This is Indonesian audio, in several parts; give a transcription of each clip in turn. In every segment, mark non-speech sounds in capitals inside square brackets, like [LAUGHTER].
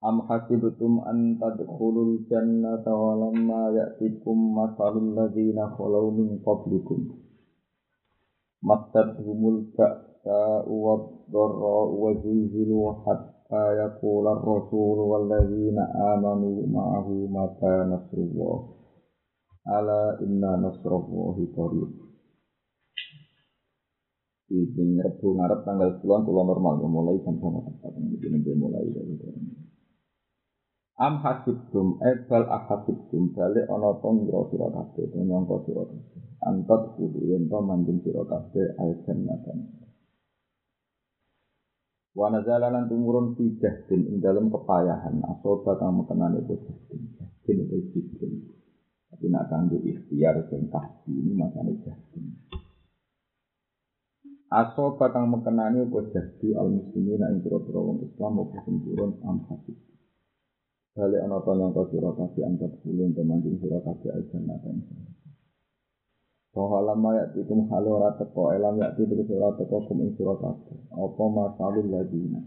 Am hasibtum an tadkhulul jannata wa lamma ya'tikum masalul ladzina khalaw min qablikum. Mattatuhumul ba'sa wa dharra wa zilzilu hatta yaqula ar-rasul wal ladzina amanu ma'ahu mata nasrullah. Ala inna nasrallahi qarib. Di Rebu ngarep tanggal 10 kula normal mulai sampai mulai dari Am hasibtum ebal ahasibtum balik ana to ngira sira kabeh to nyangka sira kabeh. Antot kudu yen to manjing sira kabeh al jannatan. Wa nazala lan tumurun fi jahdin ing dalem kepayahan asoba kang mekenane itu jahdin. Jahdin itu jahdin. Tapi nak kanggo ikhtiar sing tahdi ini makane jahdin. Asoba kang mekenane apa jahdi al muslimin ing pira-pira wong Islam sing turun am hasibtum. Balik ana to nyangka sira kabeh antar kulun temanjing sira kabeh aljannatan. Bahwa lama ya tikum halo ora teko elam ya tikum sira teko kum ing sira kabeh. Apa masalul ladina.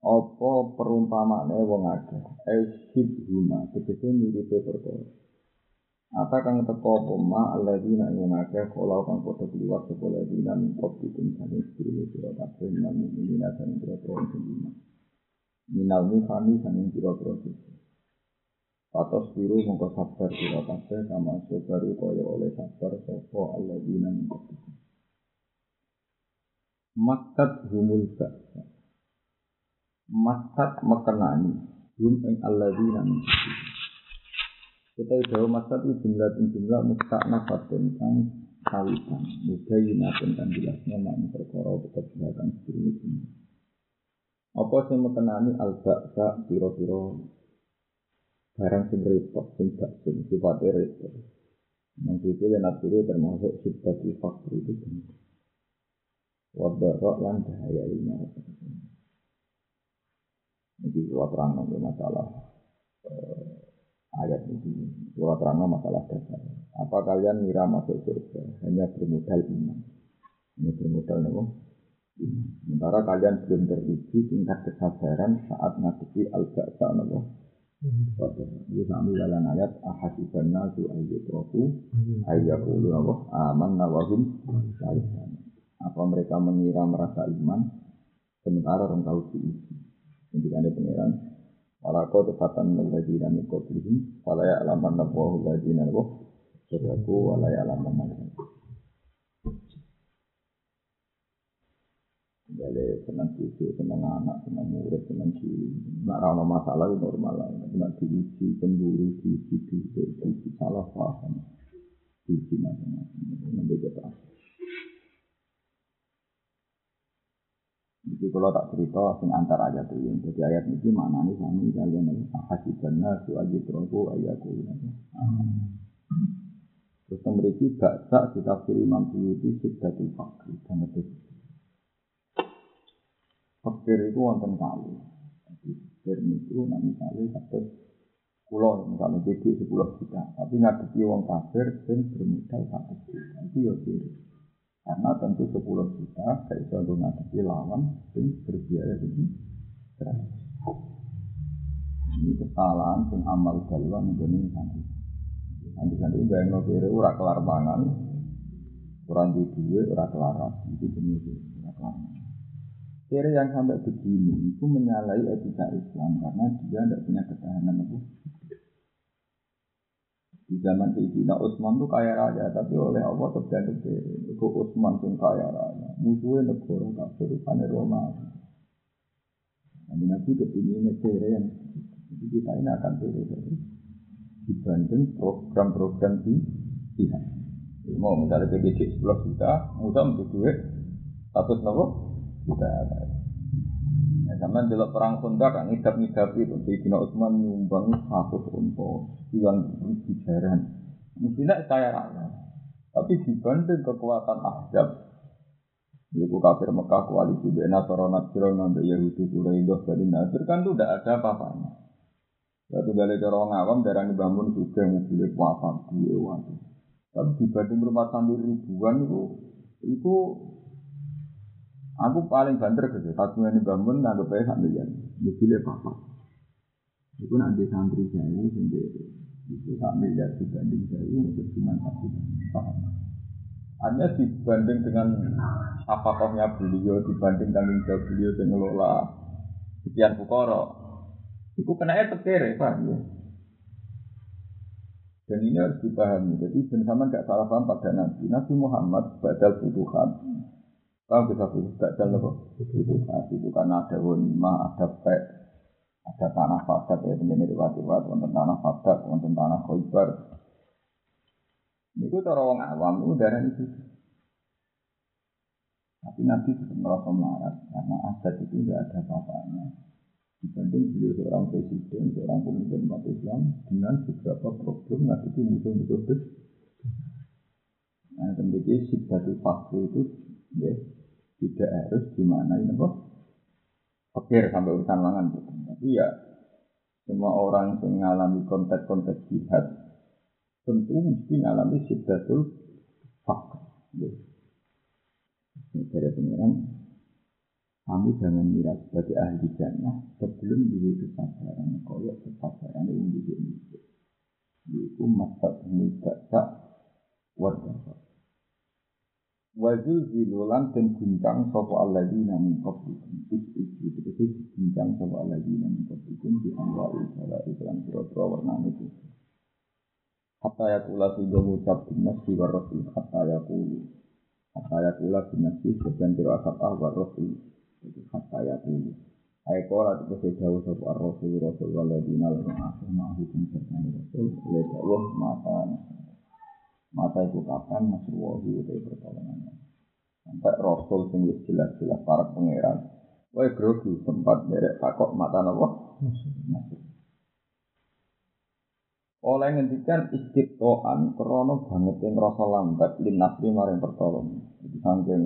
Apa perumpamane wong akeh. Esyid huma tegese miripe perkara. Ata kang teko apa ma alladina ing akeh kala kang padha kliwat sapa ladina min qablikum saking sira kabeh lan mukminin lan sira-sira sing minal mifani sanging pira-pira suci. Patos biru mongko sabar sira kabeh sama baru kaya oleh sabar sapa alladzina min qablikum. Makat humul ba'sa. Makat mekenani hum ing alladzina min qablikum. Kita jauh maksud itu jumlah jumlah mustaknafatun kang kawitan, mudayinatun kan jelasnya makna perkara pekerjaan ini. Apa sing mekenani al-ba'sa pira-pira barang sing repot sing gak sing sifatnya repot. Iki lan aturi termasuk sifat fakir itu. Wadarok lan bahaya ini. Jadi gua terang masalah eh, ayat ini. Gua terang masalah dasar. Apa kalian mira masuk surga hanya bermodal iman? Hanya bermodal apa? Sementara kalian belum teruji tingkat kesabaran saat ngadepi al-ba'sa Allah. Ini sami dalam ayat ahasiban nasu ayyutraku ayyakulu Allah aman nawahum Apa mereka mengira merasa iman? Sementara orang tahu diuji. Kemudian ada pengiran. Walako tepatan melajina min qablihim Fala ya'laman nabahu lajina Allah Sadaku wala ya'laman nabahu Jadi senang cucu, senang anak, senang murid, senang cilik. Nak ramah masalah itu normal lah. Nak diuji, cemburu, diuji, diuji, diuji, salah paham. Diuji macam-macam. Nanti kita Jadi kalau tak cerita, sing antar ayat itu. Jadi ayat ini mana nih kami kalian ahasibanna suaji terobu ayatku. Terus memiliki baksa kita kiri mampu itu sudah fakir dan itu Fakir itu wonten kali. Fakir itu nanti kali satu pulau misalnya jadi sepuluh juta. Tapi ngadepi wong kafir sing bermodal satu juta. Itu ya kiri. Karena tentu sepuluh juta saya bisa ngadepi lawan sing berbiaya ini. Ini kesalahan sing amal jalan ini nanti. Nanti nanti bayang kiri ura kelar pangan, kurang di duit ura kelar itu jenis ura kelar. Kira yang sampai begini itu menyalahi etika Islam karena dia tidak punya ketahanan itu. Di zaman Sayyidina Utsman itu kaya raya, tapi oleh Allah terjadi itu Utsman pun kaya raya. Musuhnya negara kafir, rupanya Roma. Nanti Nabi kepingin kira yang jadi kita ini akan kira dibanding program-program di pihak. Mau misalnya PDC 10 juta, mudah untuk duit satu nopo kita Ya, zaman delok perang Khandaq kan ngidap-ngidap itu Sayyidina Utsman nyumbang satu unta yang bijaran. Mestinya saya raya. Tapi dibanding kekuatan Ahzab Ibu kafir Mekah koalisi Bena Nasara Jiron Nabi Yahudi Quraidah dari Nasir kan itu tidak ada apa-apanya. Ya tuh balik ke orang awam darah bangun juga mobil waktu. Tapi dibanding rumah sambil ribuan itu itu Aku paling banter gitu. Satu ini bangun nggak aja sambil jalan. Mobilnya apa? Itu nanti santri saya sendiri. Itu tak miliar dibanding saya untuk cuma satu. Hanya dibanding dengan apakahnya beliau dibanding tanggung jawab beliau yang ngelola sekian bukoro. Itu kena ya paham ya? Dan ini harus dipahami. Jadi bersama gak salah paham pada Nabi. Nabi Muhammad badal butuhan Tahu bisa pilih badal apa? Itu itu karena ada wanima, ada pek, ada tanah fadat ya, ini riwayat-riwayat, wonten tanah fadat, wonten tanah khoibar. Ini itu orang awam itu darah itu. Tapi Nabi tetap merasa melarat karena adat itu tidak ada apa-apanya. Dibanding beliau seorang presiden, seorang pemimpin umat Islam dengan beberapa problem ngadepi musuh-musuh besar. Nah, kemudian sibatu fakir itu ya, tidak harus di mana ini kok pikir sampai urusan mangan. Tapi ya semua orang yang mengalami konteks-konteks jihad tentu mesti mengalami sidatul fakir. Ya. Dari pengiran, kamu jangan mira sebagai ahli jannah sebelum diri kesabaran koyok kesabaran yang di sini. Itu masa ini tak warga Wajul zilulan dan guncang sopo alladzina min qablikum. Itu itu guncang sopo alladzina min qablikum di anwa'il jala iklan pura-pura warna itu. Hatta yakula sehingga ngucap dinasi warrasul hatta yakulu. Hatta yakula dinasi sekian kira asap ah warrasul. Itu hatta yakulu. Itu sejauh sopo ar-rasul rasul lalu. Mata itu kapan Nasrullahi itu pertolongannya. Sampai Rasul sing jelas-jelas para pangeran. Wah grogi sempat derek takok mata nopo. Oleh ngendikan istiqoan krono banget yang rasa lambat lin nasri maring pertolongan. Jadi saking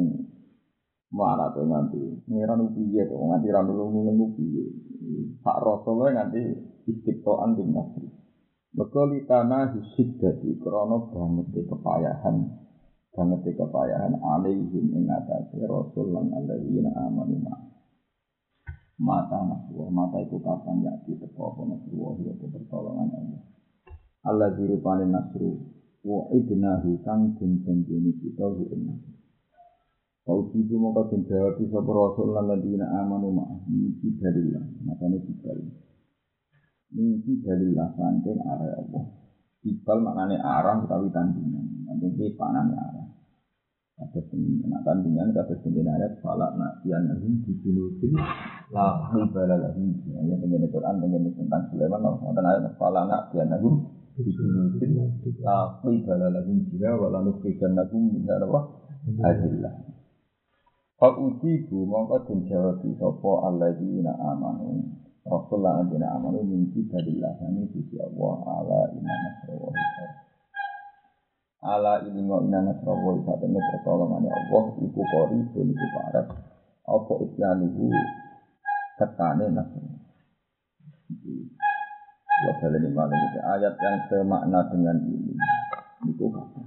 mana tuh nanti pangeran upiye tuh nganti ranulung nulung upiye. Sak Rasul nganti istiqoan lin. Bekali tanah hisib dadi krono banget kepayahan banget kepayahan alaihim ing atase rasul lan alladzina amanu ma. Mata naswa mata itu kapan ya di teko apa naswa ya pertolongan Allah. Allah dirupane nasru wa ibnahu kang den janjeni kita hu ing Kau itu mau kau jawab bisa rasul lan alladzina amanu ma. Iki dalil makane dalil Mimpi dalil saking arah Allah. Ibal maknanya arah utawi tandingan. Nanti ini panahnya arah. Ada nak tandingan, ada sendiri ayat falak nak tian nabi di junubin la ibala lagi. Ya dengan Quran dengan tentang Sulaiman. Nanti ayat falak nak tian nabi di junubin la ibala lagi. Jika wala nufikan nabi minta apa? Adillah. Kau uji bu, mongko den jawab sopo alladzina amanu. Rasulullah anjina amanu mimpi dari ini sisi Allah ala iman nasrawahi ala ilmu inna nasrawahi saat ini pertolongannya Allah iku kori pun iku parat apa isyanuhu ketane nasrawahi Allah baleni malam itu ayat yang semakna dengan ini itu kata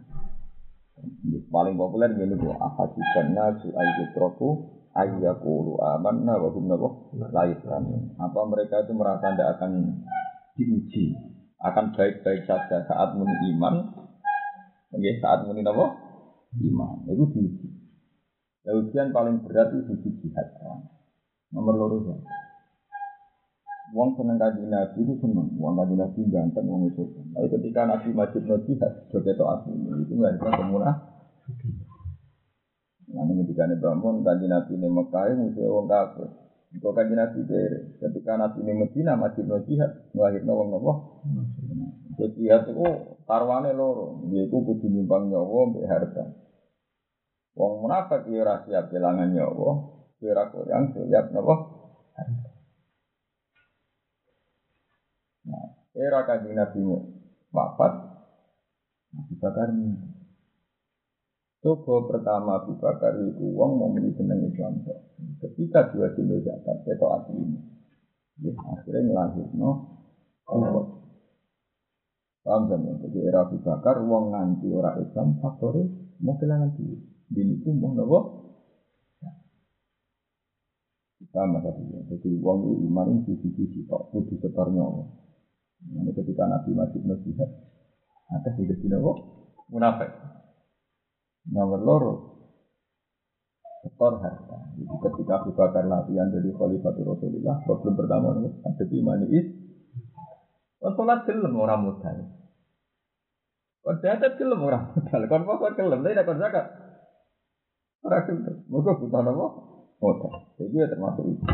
paling populer ini bu ahadikan nasu ayyutroku ayyakulu amanna wa hum nabo Apa mereka itu merasa tidak akan diuji, akan baik-baik saja saat muni iman, okay, saat muni nabo iman, itu diuji. Ya, ujian paling berat itu uji jihad. Nomor loro ya. Wong seneng kaji nabi itu seneng, wong kaji nabi ganteng, wong itu. Tapi ketika nabi majid no jihad, itu asli, itu nggak bisa kemunah. Nanti ketika ini bangun, kanji Nabi ini Mekah, musuh orang kafir. Kau kanji Nabi dari ketika Nabi ini Medina, masih no jihad, melahirkan orang nopo. Jadi jihad itu tarwane loro, yaitu kudu nyumbang nyowo, mbek harta. Wong munafik ya rahasia siap kelangan nyawa, ya ora kurang siap nopo. Nah, era kanjeng Nabi wafat, Nabi Bakar. Coba pertama Abu Bakar uang mau beli jeneng Islam Ketika dua kilo zakat, itu asli Ya, akhirnya ngelahir no. Allah. Paham kan? Jadi era Abu Bakar uang nganti orang Islam faktornya mau kehilangan duit. Dini itu mau nopo. Sama tadi. Jadi uang itu iman itu sisi-sisi tok kudu setornya. Ini ketika Nabi masih nasihat, ada hidup di nopo munafik. Nomor loro setor harta. Jadi ketika Abu Bakar latihan jadi Khalifatul Rasulullah, problem pertama itu ada di mana is. Sholat gelem orang modal. Kon zakat gelem orang modal. Kon poso gelem, tapi kon zakat. Ora gelem. Mergo butuh napa? Modal. Jadi ya termasuk itu.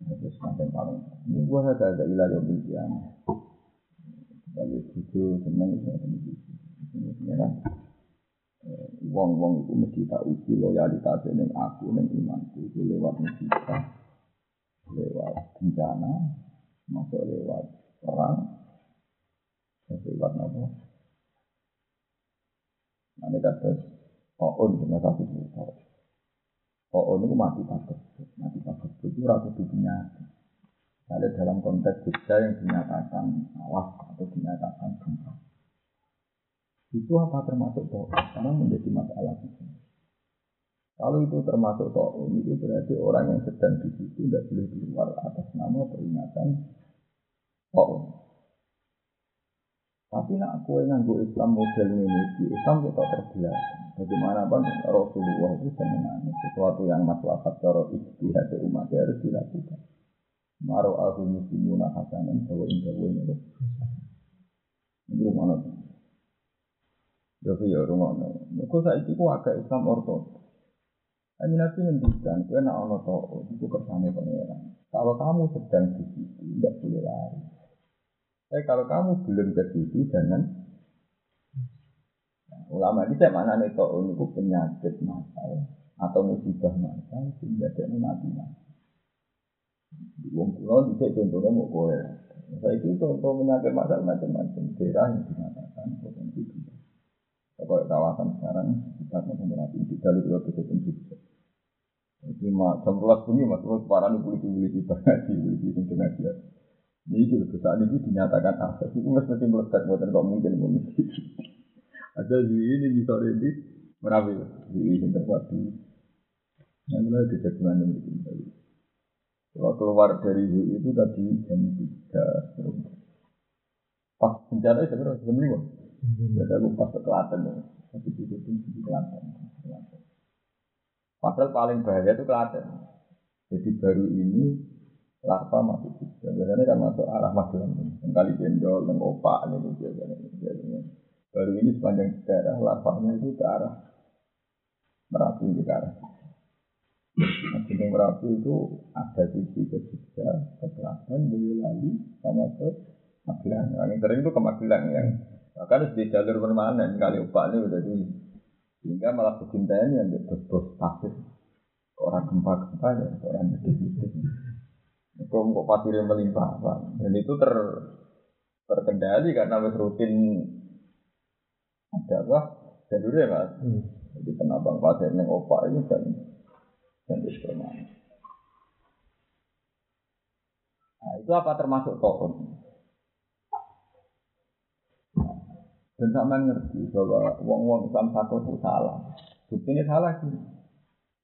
Terus sampai paling. Ini gua ada ada ilah yang kiamat. Kalau itu itu Sebenarnya wong-wong itu mesti tak uji loyalitas dengan aku dan imanku itu lewat musibah, lewat bencana, masuk lewat perang, lewat apa? Nanti kata Oon cuma satu juta. Oon itu mati takut, mati takut itu rasa dunia. Kalau dalam konteks Jogja yang dinyatakan awas atau dinyatakan gempa itu apa termasuk to'o? Karena menjadi masalah itu. Kalau itu termasuk to'o, itu berarti orang yang sedang di situ tidak boleh keluar atas nama peringatan to'o. Tapi nak kue nganggo Islam model ini, di Islam kita terbelah. Bagaimanapun Rasulullah itu sebenarnya sesuatu yang maslahat cara istihad umat harus dilakukan. Maro aku muslimuna hasanan bahwa indah ini. Ini rumah Jadi ya rumah Mereka saiki ku agak Islam ortodoks. Hanya Nabi ngendikan, kue nak ono to'o, itu kersane pangeran. Kalau kamu sedang di situ, tidak boleh lari. Tapi kalau kamu belum ke situ, jangan. Nah, ulama ini saya mana nih to'o itu penyakit masal atau musibah masal sehingga dia mati mati. Di wong kuno bisa contohnya mau kowe. Saya itu contoh penyakit masal macam-macam. Daerah yang kalau kawasan sekarang kita mau berarti di jalur dua belas itu Jadi mak belas bunyi mas terus parah nih polisi polisi ngaji polisi itu ngaji. Ini juga saat ini dinyatakan asas itu mesti melekat buatan kok mungkin mungkin. Ada di ini di sore ini merapi di ini terpadu. Yang mulai di jagungan yang kembali. Kalau keluar dari itu tadi jam tiga Pas bencana itu jam lima? Jadi aku pas ke Klaten ya. Tapi di situ di Klaten. Padahal paling bahaya itu Klaten. Jadi baru ini larva masuk juga. Biasanya kan masuk arah Magelang. Yang kali jendol, yang opak, ini biasanya. biasanya. Baru ini sepanjang daerah larvanya itu ke arah Merapi ke arah. Nah, Gunung Merapi itu ada sisi ke Jogja, ke Klaten, Boyolali, sama ke Magelang. Yang sering itu ke Magelang yang Bahkan di jalur permanen kali upah ini udah di sehingga malah kecintaan yang bos pasir orang gempa-gempa ya orang gede-gede. Itu kok pasirnya melimpah pak. Dan itu ter terkendali karena wis rutin ada apa jalurnya mas. Hmm. Jadi penambang pasir yang opak ini kan dan permanen. Nah, itu apa termasuk tokoh? Dan sama ngerti bahwa wong-wong Islam satu itu salah. Bukti ini salah sih.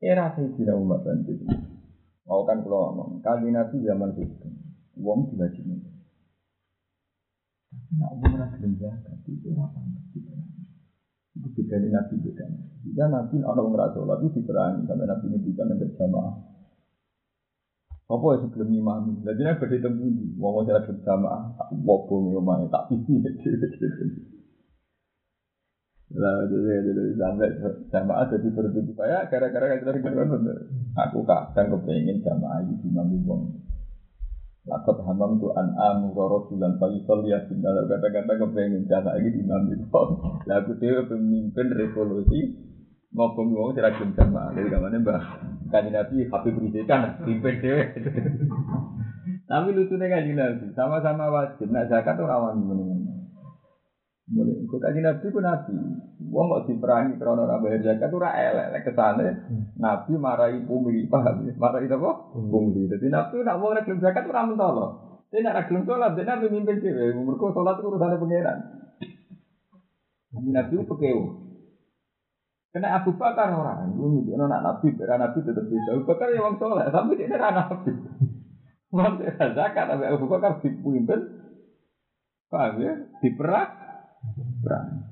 Era saya tidak umat banjir. Mau kan kalau ngomong, kali nabi zaman itu, wong juga sini. Tapi nak umum rasa jaga, itu apa Itu beda dari nabi beda. Jika nabi orang ngerasa sholat itu diperangi sampai nabi ini bisa nggak jamaah. Apa ya sebelum imam? Jadi nabi berhitung bunyi, wong mau jalan berjamaah, tak wobong rumahnya, tak pilih. Lah jadi jadi sampai jamaah jadi berbeda saya gara-gara kita kan aku kadang kepengen jamaah di mami wong. Lakot hamam tu an amu rasulan fayusol ya dalam kata-kata kepengen jamaah di mami wong. Lah aku tuh pemimpin revolusi ngomong wong tidak jamaah. Jadi kamane mbah kanjeng Nabi Habib Rizik kan pimpin dhewe. Tapi lucunya kan Nabi, sama-sama wajib. Nak zakat tuh rawan gimana? Mulai ikut kaji Nabi ku Nabi. Wong kok diperangi karena orang bayar zakat tuh elek ke sana. Nabi marahi pungli, paham ya? Marahi apa? Pungli. Jadi Nabi nak mau reklum zakat tuh ramen tolo. Dia nak reklum sholat, dia Nabi mimpin sih. Mereka sholat itu urusan pengiran. Nabi Nabi itu pekeu. Kena Abu Bakar orang, lu mikir anak Nabi, berana Nabi tetap bisa. Abu Bakar ya wong sholat, tapi dia anak Nabi. Waktu zakat, tapi Abu Bakar dipimpin, paham ya? Diperak, perang.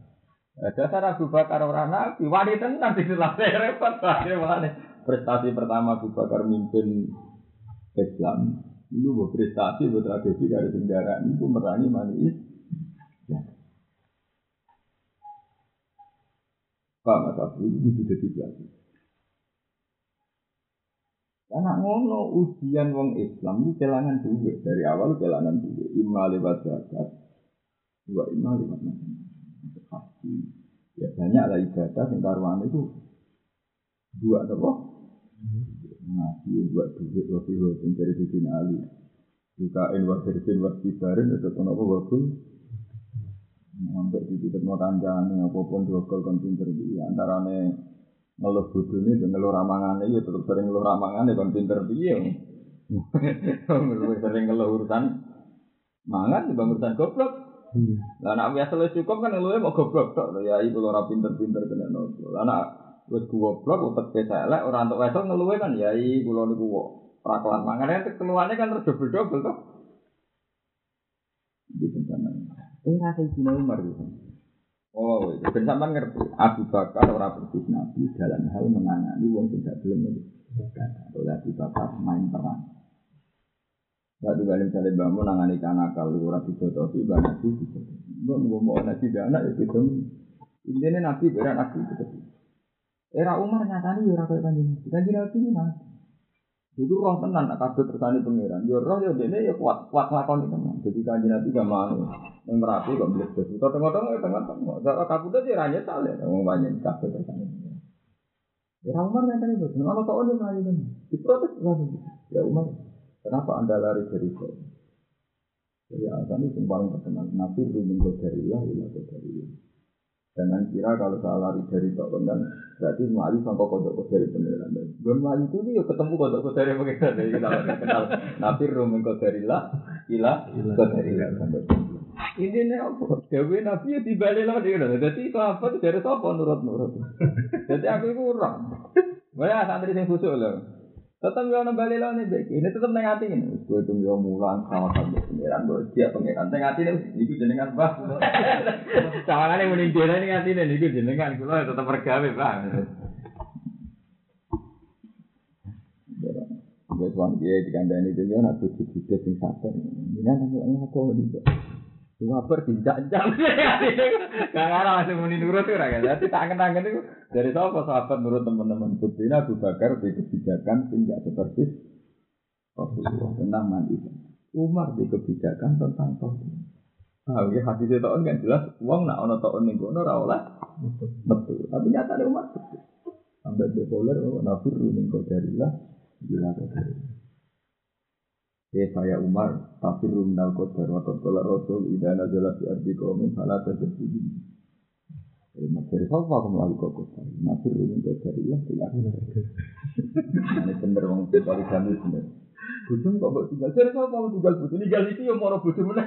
Dasar Abu Bakar orang Nabi, wanita tenang di repot. Akhirnya prestasi pertama Abu Bakar mimpin Islam. Itu buat prestasi, buat tragedi dari kendaraan itu merangi manis. Ya. Pak itu jadi pelajar. Karena ngono ujian wong Islam itu kelangan duit dari awal kelangan duit. Ima lewat zakat, dua ima lewat macam haji. Ya banyak lah ibadah yang karuan itu dua apa? Ngaji dua duit wakil wakil dari bikin Ali. Bukain wakil wa kibarin itu kenapa wakil Sampai di titik mau kancane apa pun dua kol kon pinter iki antarane ngeluh bodone dan ngeluh ramangane ya tetep sering ngeluh ramangane kon pinter piye. Ngeluh [LAUGHS] sering ngeluh urusan mangan di urusan goblok. Lah nek biasa wis cukup kan ngeluhe mau goblok tok ya iku ora pinter-pinter kena nopo. Lah nek wis goblok utek elek ora entuk wesel ngeluhe kan ya iku kula niku kok ora kelan mangan keluarnya kan terus double-double tok. Di bencana. Eh rasa Cina Umar gitu. Oh, itu ben sampean ngerti. Abu Bakar ora persis Nabi dalam hal menangani wong tidak belum. Oleh Abu Bakar main perang. Gak juga misalnya bangun nangani kanakal ora dijotosi banyak sih gitu. Mbok mau nabi anak ya gitu. Intinya nabi beran nabi gitu. Era Umar nyatani ya ora kaya kanjeng. Kanjeng Nabi ini nabi. Itu roh tenan kabeh tersani pangeran. Yo roh yo dene yo kuat kuat lakon itu. Jadi kanjeng Nabi gak mau yang merapi kok beli beli. Kau tengok-tengok tengok-tengok. Kalau kabut aja ranya sale. Mau banyak kabeh tersani. Ya Umar tadi betul. Kalau kau udah melayu kan, diprotes lagi. Ya Umar, kenapa anda lari dari itu? Jadi alasan itu yang paling terkenal. Nabi rumin kodarillah, ilah kodarillah. Jangan kira kalau saya lari dari tok kan berarti melayu sampai kodok kodari pengiran. Gue melayu itu ya ketemu kodok kodari pengiran. Jadi kita kenal Nabi rumin kodarillah, ilah sampai ini nih apa? Dewi Nabi ya dibalik lah dia. Jadi itu apa? Dari apa nurut-nurut? Jadi aku itu kurang. Banyak santri yang khusus loh. Tetap gak balik lah nih baik. Ini tetap negatif ini. Gue itu gak mulang sama sama pengiran. Gue siap pengiran. Negatif [LAUGHS] ini. Itu jenengan bah. Cawangan yang mending dia ini negatif ini. Itu jenengan. Gue tetap bergawe bah. Gue suami dia di kandang ini dia nak tujuh tiga sing satu. Ini orang apa nih? Cuma bertinjak jam. [LAUGHS] Gak ngarang langsung muni nurut tuh raga. Jadi tangan-tangan itu dari siapa sahabat nurut teman-teman Bukti Abu Bakar di kebijakan tidak seperti Rasulullah tentang mandi. Umar di kebijakan tentang tauhid. Ah, ya hadis itu kan jelas uang nak ono tahun minggu ono rawlah betul. Tapi nyata ada Umar betul. Sampai bipolar, nafir minggu dari lah, gila dari. Ya saya Umar, tapi rumnal qadar wa qad qala Rasul idza nazala fi ardi qaumin fala tasjudu. Jadi materi apa kamu lalu kok qadar? Nabi rumin qadar ya tidak. Ini bener wong kali kami bener. Bujum kok mbok tinggal. Jadi apa kamu tinggal bujum? Tinggal itu yang mau bujum mana?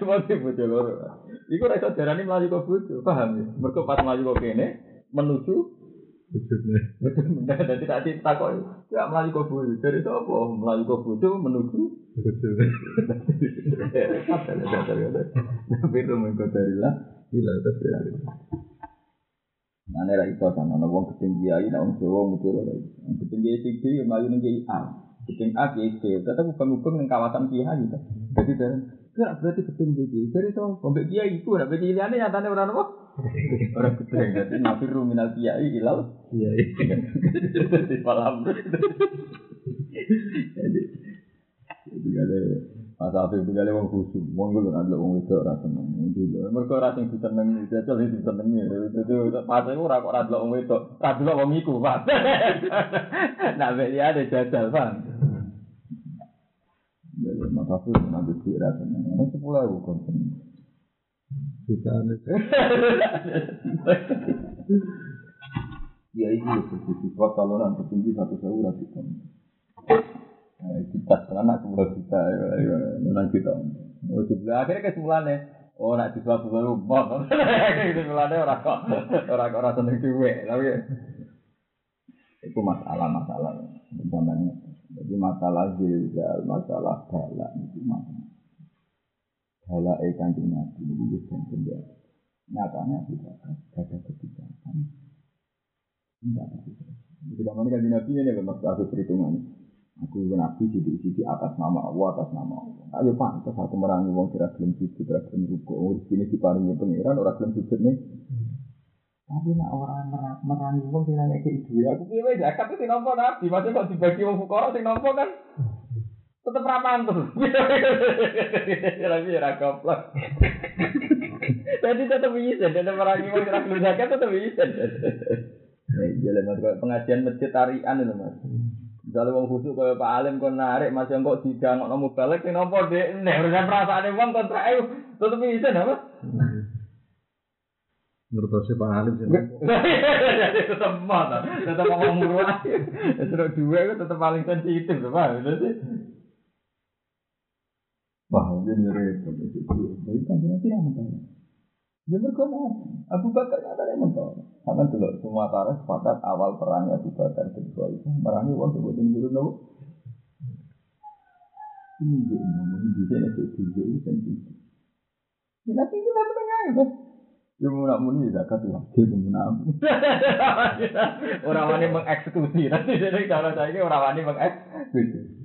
Cuma sih bujum loro. Iku ra iso darani mlayu kok bujum, paham ya? Mergo pas mlayu kok kene menuju wujudnya. [LAUGHS] Wujudnya. Jadi tak cinta kok. Ya melalui kau bujur itu apa? Melalui kau bujur menuju. Wujudnya. Tapi itu mengkotari lah. Gila itu sudah. Nanti lagi kau sana. Nanti orang ketinggi lagi. wong orang jawa mutir lagi. Yang ketinggi itu melalui nanti A. Ketinggi A, G, C. Tetap bukan-bukan yang kawasan pihak gitu. Jadi Enggak berarti ketinggi Kiai. Dari itu, Mbak Kiai itu, Mbak Kiai ini nyatanya orang apa? Orang ketinggi. Jadi nabi ruminal Kiai ilal. Iya. Di malam. Jadi, jadi ada Mas Afif itu kali wong khusus, wong gue ada wong itu ora seneng. Itu mereka ora sing diseneng, jajal itu disenengi. Itu pas itu ora kok ora delok wong itu, ora delok wong iku, Pak. Nah, dia ada jajal, Pak. musafir nanti duit rasanya. Ini sepuluh ribu konten. Jutaan itu. Ya itu kalau nanti tinggi satu sewu konten. Nah, kita anak dua juta, ya, ya, enam juta. Oh, sebelah akhirnya kesimpulannya, oh, nak siswa satu sewu, bot. Kesimpulannya orang kok, orang kok orang seneng tapi itu masalah-masalah zamannya. Jadi masalah zilzal, masalah bala itu masalah. Bala ikan di nabi itu bisa penjara. Nyatanya tidak ada kebijakan. Tidak ada kebijakan. Jadi mana kan di nabi ini memang ada perhitungan. Aku nabi di di atas nama Allah, atas nama Allah. Ayo pantas aku merangi wong kira gelem sujud, kira gelem ruku. Oh, sini diparingi pangeran, orang gelem sujud nih. Tapi nak orang merangi wong sing nanya ke ibu aku piye wae zakat itu nampa nabi, maksudnya kok dibagi wong fukara sing nampa kan tetep ra mantul. Tapi ra goblok. Jadi tetep bisa, tetep wong sing nanya zakat tetep bisa. Iya lah, mas pengajian masjid tarian itu mas. Misalnya wong khusus kaya Pak Alim kon narik masih kok sidang kok nemu balik sing nampa dhek nek urusan perasaane wong kontrak tetep bisa napa? Menurut saya Pak Halim sih. [LAUGHS] tetap mata, tetap ngomong murah. Terus dua itu tetap paling sensitif, pak. Wah ini repot itu. Jadi kan dia tidak mentah. Dia berkona. Abu Bakar ada yang mentah. Karena dulu semua tarikh sepakat awal perangnya Abu Bakar kedua itu merangi waktu sebutin dulu nopo. Ini dia ngomong di sini itu juga itu sensitif. Ya, tapi itu. Ya mau nak muni zakat wajib menabung. [LAUGHS] Orang wani mengeksekusi. Nanti jadi kalau saya ini orang wani mengeksekusi.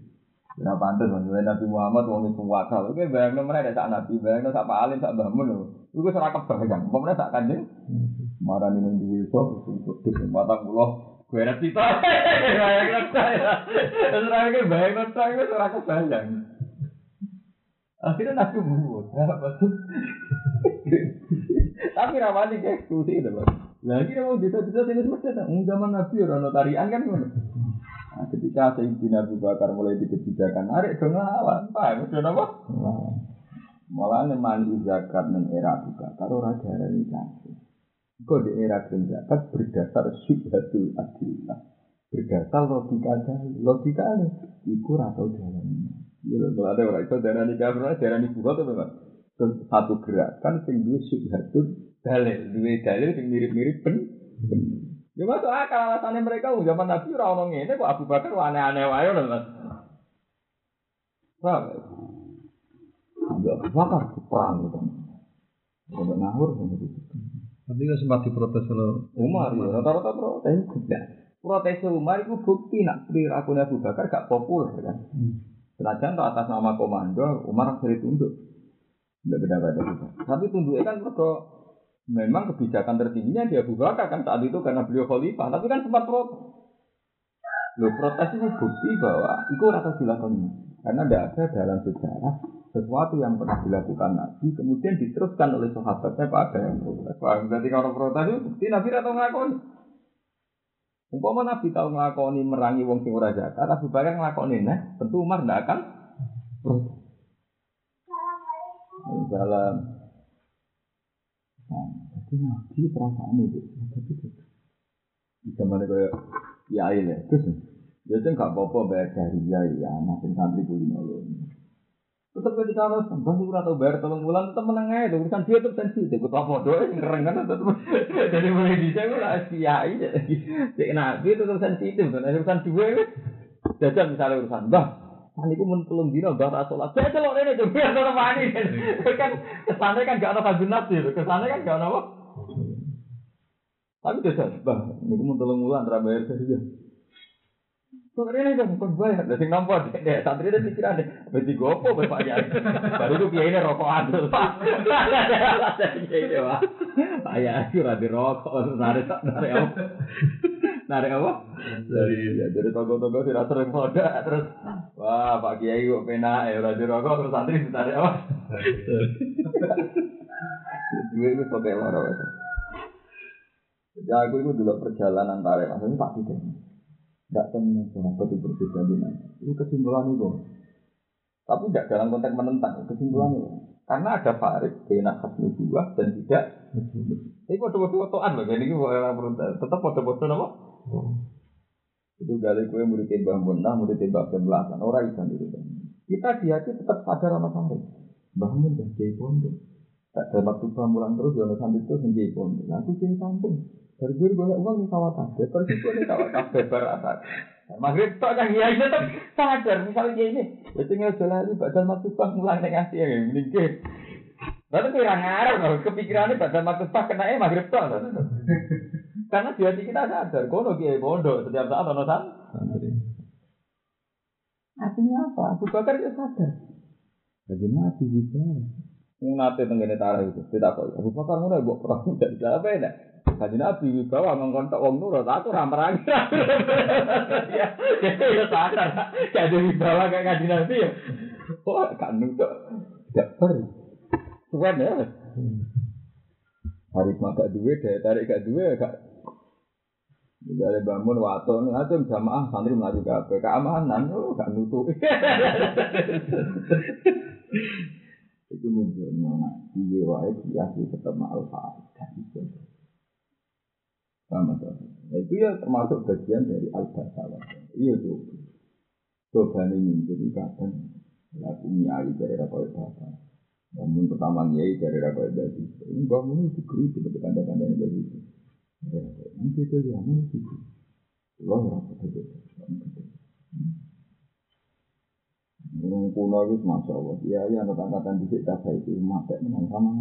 Ya pantas maksudnya Nabi Muhammad wong itu wakal. Oke bayangno mana ada sak Nabi, bayangno sak Alim sak Mbah Mun. Iku ora kebayang. Pemene sak Kanjeng. Marani ning duwe iso kesempatan kula gue ada cita. Bayang saya. Terus lagi bayang saya itu ora kebayang. Akhirnya Nabi. Apa tuh? Tapi ramadi kayak eksekusi itu. Lagi mau bisa-bisa sini itu. Zaman Nabi orang notarian kan? Nah, ketika Sayyidina Abu Bakar mulai di kebijakan, narik dong lawan, pak, itu apa? Malah nemani zakat neng era Abu orang darah ini kafir. Kok di era zakat berdasar syubhatul adillah. Berdasar logika dari logika ini, iku atau jalan. Ya, kalau ada darah ini kafir, darah ini bukan tuh memang satu gerakan sing duwe syubhatun dalil, dalil mirip-mirip ben. Ya masuk akal alasannya mereka zaman Nabi ora ono ngene kok Abu Bakar aneh-aneh wae lho Mas. Paham? Abu Bakar perang gitu. Udah ngawur gitu. Tapi nggak sempat diprotes oleh Umar ya rata-rata protes tidak. Protes Umar itu bukti nak perilaku Abu Bakar gak populer kan. Senajan atas nama komando Umar akhirnya tunduk. Tidak beda beda juga. Tapi tunduknya kan mereka memang kebijakan tertingginya dia Abu Bakar kan saat itu karena beliau khalifah. Tapi kan sempat protes. Lo protes itu bukti bahwa itu rasa dilakukan. Karena tidak ada dalam sejarah sesuatu yang pernah dilakukan Nabi kemudian diteruskan oleh sahabatnya pada yang protes. Paham? Berarti kalau protes itu bukti Nabi atau ngakoni. Umpama Nabi tahu ngelakoni merangi wong sing ora zakat, Abu Bakar ngelakoni nah, tentu Umar tidak akan protes. dalam tapi nabi perasaan itu tapi itu. Di zaman kayak ya ini terus ya itu nggak apa-apa bayar dari ya ya anak santri kulino loh tetap ketika harus tambah sih atau bayar tolong bulan tetap menang aja urusan dia tetap sensitif ketua foto yang keren kan tetap dari mulai di saya lah kiai jadi nabi tetap sensitif dan urusan dua jajan misalnya urusan bah Aniku mun telung dino mbah tak salat. Saya celok rene to biar ora wani. Kan kesane kan gak ono kabin nafsi, kesane kan gak ono apa. Tapi jajal, mbah niku mun telung wulan ra bayar saja. Kok rene kan kok bayar, lah sing nampa dek santri itu pikiran deh, berarti gopo bapak ya. Baru itu kiai ini rokok adul pak. Pak, pak ya itu rabi rokok, narik narik apa? [LAUGHS] Narik apa? Dari ya dari toko-toko tidak sering moda terus wah Pak Kiai kok pena ya udah rokok terus santri ditarik apa? Dua itu pakai loro itu. Ya aku itu dulu perjalanan tarik maksudnya tak tidak. Tidak temen sahabat itu berbeda dengan itu kesimpulan itu. Tapi tidak dalam konteks menentang kesimpulannya. Karena ada farid, bina khasmi dua dan tidak. Ini foto-foto fotoan loh, ini tetap foto-foto apa? Itu gali kue murid Mbah Munah, murid Mbah Belasan, orang itu. Kita di hati tetap sadar sama. Mbah Mun dan Jai Pondok. Tak ada waktu mulang terus, ya sambil itu sendiri pondok. Nah, aku jadi kampung. Dari dulu banyak uang di kabeh, terus itu di sawah kabeh berat. Maghrib tok kan ya tetap sadar misalnya ini. Ya tinggal jalan badal matubah mulang ning ngasih ya mending Lalu kira ngarep loh, kepikirannya badal matubah kena eh maghrib tok. [LAUGHS] Karena di hati kita sadar, kono kiai bondo setiap saat ono san. Artinya apa? Abu Bakar itu sadar. Jadi mati juga. Nate tenggene tarah itu, tidak kok. Abu Bakar ngono mbok perang [LAUGHS] dari apa ya? Kaji Nabi wibawa mengkontok wong nurut, aku ramerangi. [LAUGHS] Ya, ya sadar. Kaji wibawa kayak kaji Nabi ya. Wah, gak nurut. Gak per. Tuhan ya. Hari gak duwe, daya tarik gak duwe, gak Jadi bangun waton, ngajum jamaah santri melaju kabeh keamanan, oh gak nutup. [LAUGHS] Itu menunjukkan nabi wae dia tetap ma'al dan itu. Sama sama. Nah, itu ya termasuk bagian dari al-basawah. Iya tuh. Coba ini jadi kadang laku nyai dari rakyat bapak. Namun pertama nyai dari rakyat dari ini bangun itu kiri seperti kanda-kanda yang dari itu. Nanti itu dia mana sih? Allah ya itu. Ngomong kuno itu Allah. Iya iya kata-kata di kita itu mati menang sama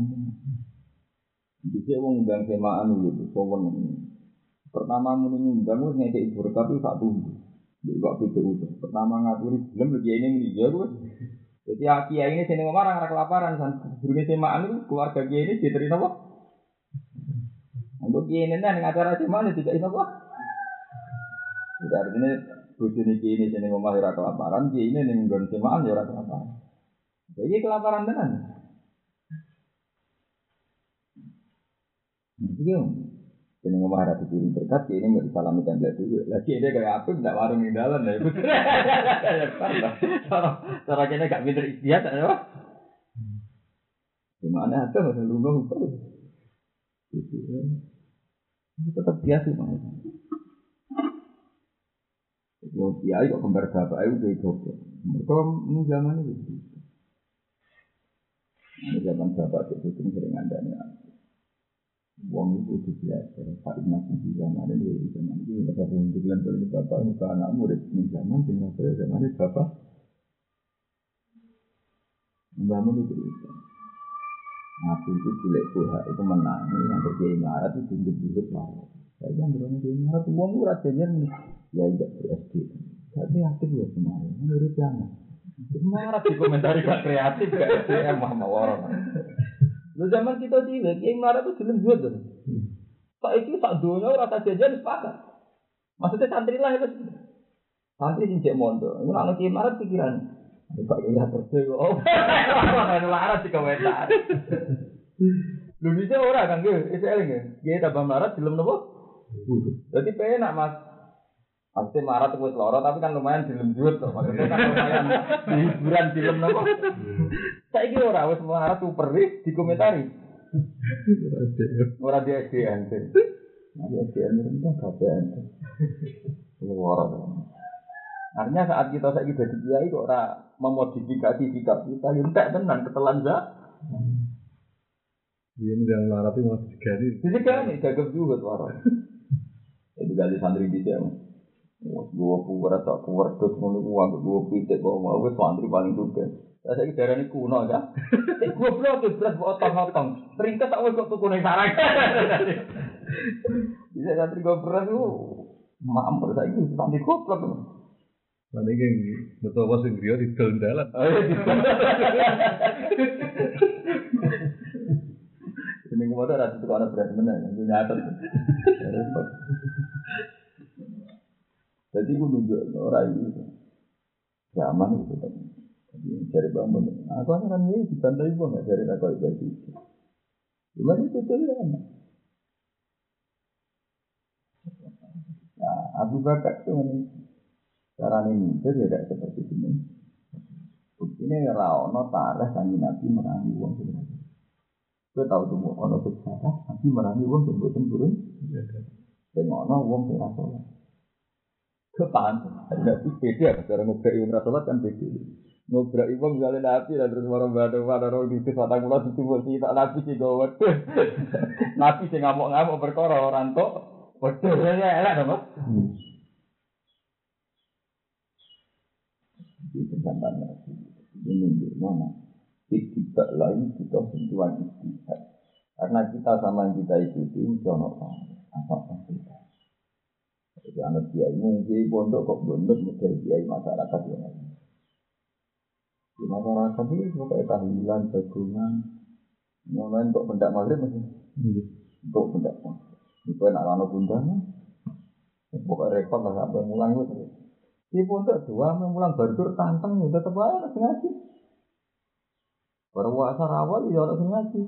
Di sini wong undang semaan gitu, sowan Pertama muni ngundang ngekek ibu tapi tak tunggu. Itu. Pertama ngaturi belum lagi ini muni ya. Jadi aki ini sini ngomong orang kelaparan san. Burungnya semaan itu keluarga kiai ini diterima apa? Untuk kiai ini nih acara semaan itu tidak apa? Tidak artinya bujuni kiai ini sini ngomong orang kelaparan, kiai ini nih nggon semaan ya orang kelaparan. Jadi kelaparan tenan. Iya, ini ngomong harap dikirim berkat, ini mau disalami tembak dulu. Lagi ini kayak aku tidak warung di dalam ya. [LAUGHS] Cara kita gak pinter istiadat ya. Gimana ada ada lu nggak terus. Itu tetap biasa. Kalau kiai kok kembar bapak itu kayak goblok. Mereka ini zaman itu. Ini zaman bapak itu sering ada nih. Wong itu kudu belajar. Pak Ibn di zaman ini di zaman ini bapak yang dibilang dari bapak muka anak murid di zaman tinggal pada zaman ini bapak membangun itu itu. Nabi itu cilik buha itu menang. Yang marah itu tinggi tinggi lah. Saya yang berani dia marah tuh wong murah ya tidak SD. Tapi aktif ya kemarin. Murid jangan. Marah di gak kreatif gak SDM mah orang. Lu zaman kita cilik, yang marah tuh film dua tuh. Pak itu tak dunia rasa jajan sepakat. Maksudnya santri lah itu. Santri sing cek mondo. Ini anak kiai marah pikiran. Pak ya kerja kok. Oh, [LAUGHS] ada marah di komentar. Lu bisa orang kan gue, itu eling ya. Dia tambah marah film nopo. Jadi penak mas. Pasti marah tuh buat loro, tapi kan lumayan film juut tuh. Maksudnya kan lumayan di hiburan film nopo. Saya kira orang wes marah tuh perih dikomentari. Orang dia SDN. Nah, dia SDN itu KPN. Luar. Artinya saat kita saya jadi kiai kok orang memodifikasi sikap kita, ya entek tenan ketelan za. Dia yang marah tuh masih diganti. Jadi kan nih gagap juga tuh orang. Jadi kali santri di sini. Dua puwer atau puwer terus mau uang dua pitik bawa mau gue santri paling juga. Saya kira darah ini kuno ya. [LAUGHS] Eh gue blok tuh beras buat otong-otong. Perintah tak kok tuh kuno sarang. [LAUGHS] Bisa santri gue beras tuh. Mampir itu santri goblok. Mana yang betul apa sih dia di dalam dalam. Ini gue ada anak berat mana, gue nyatet. [LAUGHS] Jadi gue nunjuk orang itu. Zaman itu kan. Jadi cari bangun. Aku akan ini dibantai gue nggak cari rakau itu. Cuma itu tuh ya. Nah, Abu Bakar itu cara ini tidak seperti ini. Ini ora ono tareh kanjeng Nabi merangi sing ora. Kowe tau tuh ono sejarah Nabi merangi sing boten turun. Sing ono ora salat. Kepan, ada beda cara ngobrak ora salat kan beda. Ngobrak wong misalnya Nabi dan terus marang bado pada roh di patang mulut itu buat tak Nabi sih gue. [LAUGHS] Nabi sih ngamuk-ngamuk perkara orang tok. Waduh, ya elak apa? Itu tentang Nabi. Ini menunjuk mana? Tidak lain kita sentuhan istihad. Karena kita sama kita ikuti jono apa kita. Jadi anak kiai mungkin pondok kok bondok mikir kiai masyarakat yang lain. Di masyarakat itu pokoknya tahlilan, jagungan, mulai untuk pendak maghrib masih untuk pendak maghrib. Itu enak lano bundanan. Pokoknya repot lah sampai mulang itu. Di pondok dua mulang berdur tantang ya tetap aja ngaji. Berpuasa awal ya harus ngaji.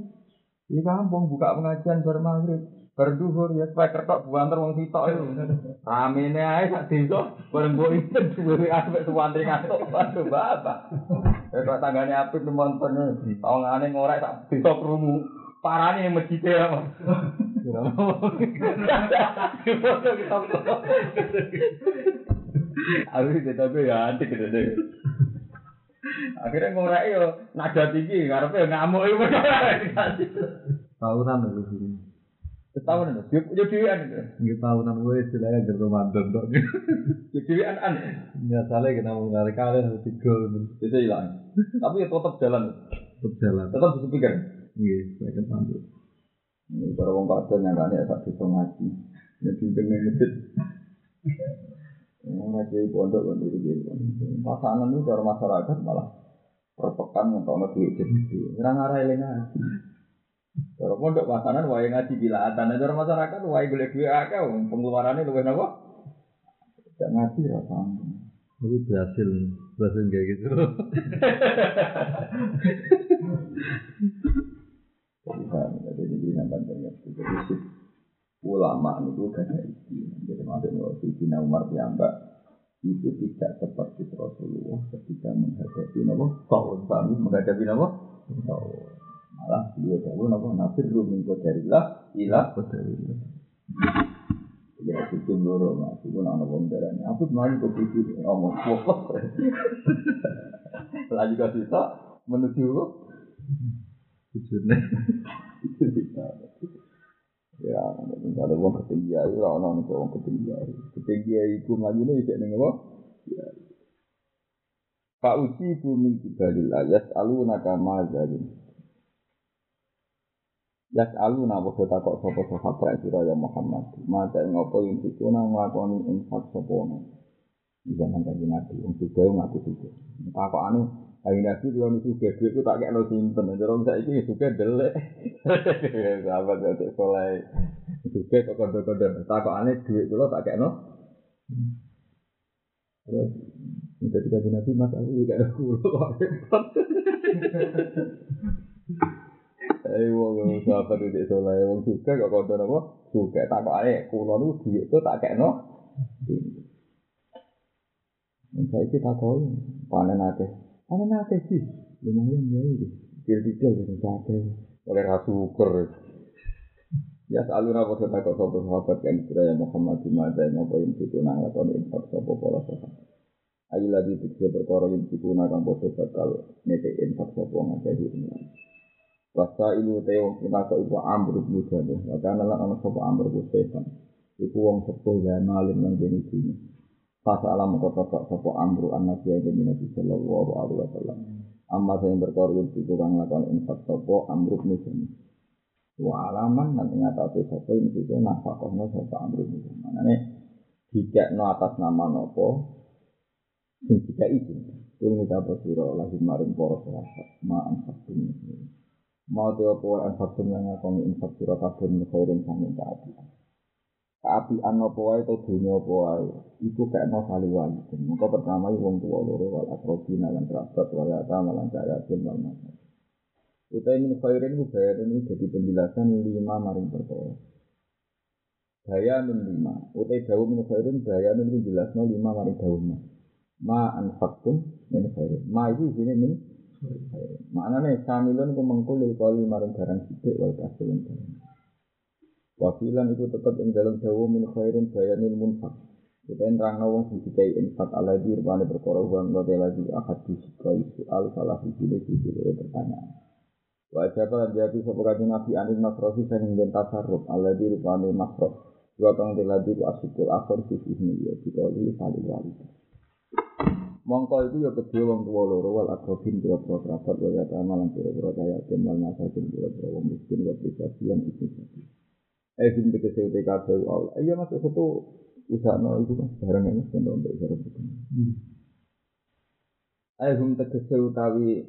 Di kampung buka pengajian bermaghrib. Berduhur ya supaya kertok buantar wong sitok itu. Ramene ae sak desa bareng mbok itu duwe aspek suwantri ngantuk. Waduh bapak. Eh kok tanggane apik nonton. Tawangane ngorek sak desa krungu. Parane masjid ya. Aku tuh ya antik gitu deh. Akhirnya ngorek yo nada tinggi, ngarepe ngamuk iku. Tahunan itu sih. Setahun itu, yo yo dhewean. Nggih tahunan gue istilahnya ger Ramadan tok. Yo dhewean an. Biasanya kita mau ngari kali harus tiga Itu hilang. Tapi ya tetap jalan. tetap jalan. Tetap dipikir. Nggih, saya kan sambut. Ini para wong kadon yang kan ya sak bisa ngaji. Jadi dengan masjid. Ngaji pondok pondok itu. Pasangan itu cara masyarakat malah perpekan ngetokno duit gede. Ora ngarai eling ngaji. Cara pondok pasangan wae ngaji gilaatan. Cara masyarakat wae golek duit akeh wong pengeluarane luwih napa? Gak ngaji ra sanggup. Tapi berhasil, berhasil kayak gitu. Jadi kan, jadi ini nampak banyak. Jadi ulama itu gak ada isi. Jadi maksudnya waktu Sina Umar piyambak itu tidak seperti Rasulullah ketika menghadapi nama tahun kami menghadapi nama tahun. Malah beliau tahu nama nafir rumin kodarillah ilah kodarillah. Ya itu loro mas, itu nama pemberani. Aku kemarin kok itu ngomong fokus. [LAUGHS] Lagi gak bisa menuju Tujuannya. Ya, misalnya wong ketinggi ayu, lah orang nih wong ketinggi ayu. Ketinggi ayu itu maju nih apa? Ya. Pak Uci itu min kibalil ayat alu nakama zalim. Yas alu na bodo takok sopo sahabat sira ya Muhammad. Mata ing apa yang sikuna nglakoni infak sapa ono. Zaman kanjeng Nabi, wong juga ngaku juga. Takokane Ayo nabi kalau nih suka duit itu tak lo simpen. Jadi saya ini suka delek. [LAUGHS] Sahabat saya soleh. Suka kok kode kode. Tak kok aneh duit itu tak lo. Terus minta dikasih nabi mas aku juga ada kulo [LAUGHS] kok. Eh wong apa duit itu lah, wong juga gak kau tahu apa, juga tak kau aye, kulo lu duit itu tak kayak no. Saya itu tak kau, panen nate, panen nate sih, lumayan ya itu, kecil kecil itu nate, oleh ratu ker. Ya selalu nabo tak kau sobat sahabat yang kira yang Muhammad di mana yang mau yang situ nangga tahun empat sobo pola sahabat. Ayo lagi tiga perkara yang situ nangga bosan bakal nete empat sopo nggak ini. Wasa ilu teo kita ke ibu amr bin Jabir. Karena lan ana sapa amr bin Sefan. Iku wong sepuh ya malim nang jenis ini. Fasa alam kota tak sopo amru an nabi aja nabi sallallahu alaihi wasallam. Amma saya berkorban itu kurang lakukan infak sopo amru musim. Wa alaman nanti ngatasi sopo ini itu nafakohnya sopo amru musim. Mana nih jika no atas nama nopo, jika itu. Kul kita bersiro lagi maring poros rasa ma Mau teopo infak yang ngakoni infak siro kabeh khairin sanging keadilan. keapian apa wae atau dunia apa wae iku kekno kali wali maka pertama wong tua loro wal akrobi lan kerabat wal yata malan kaya wal masa kita ingin khairin bayar ini jadi penjelasan lima maring perkara Daya min lima, utai dawu min khairin daya min jelasno lima maring dawu. Ma anfaqtum min khairin. Ma itu sini min khairin. Maknane samilun ku mengkulil kali maring barang sithik wal kasilun barang. Wafilan itu tetap ing dalam dawa min khairin bayanil munfaq. Kita nerang wong sing dikai infak ala di rupane perkara wong ngote lagi akad disikai soal salah siji loro pertanyaan. Wa jaba jadi kanjeng Nabi anin masrofi sing nggen tasarruf ala di rupane masrof. Wa kang teladi ku akhir fi sini ya dikali kali wali. Mongko itu ya kedua wong tua loro wal akrobin kira kerabat wal yatama lan kira kira kaya tim wal masakin kira wong miskin wa privasian itu saja. Eh sing tegese TKB Allah. Iya masuk satu usaha no itu kan barang ini kan untuk usaha itu. Eh sing tegese utawi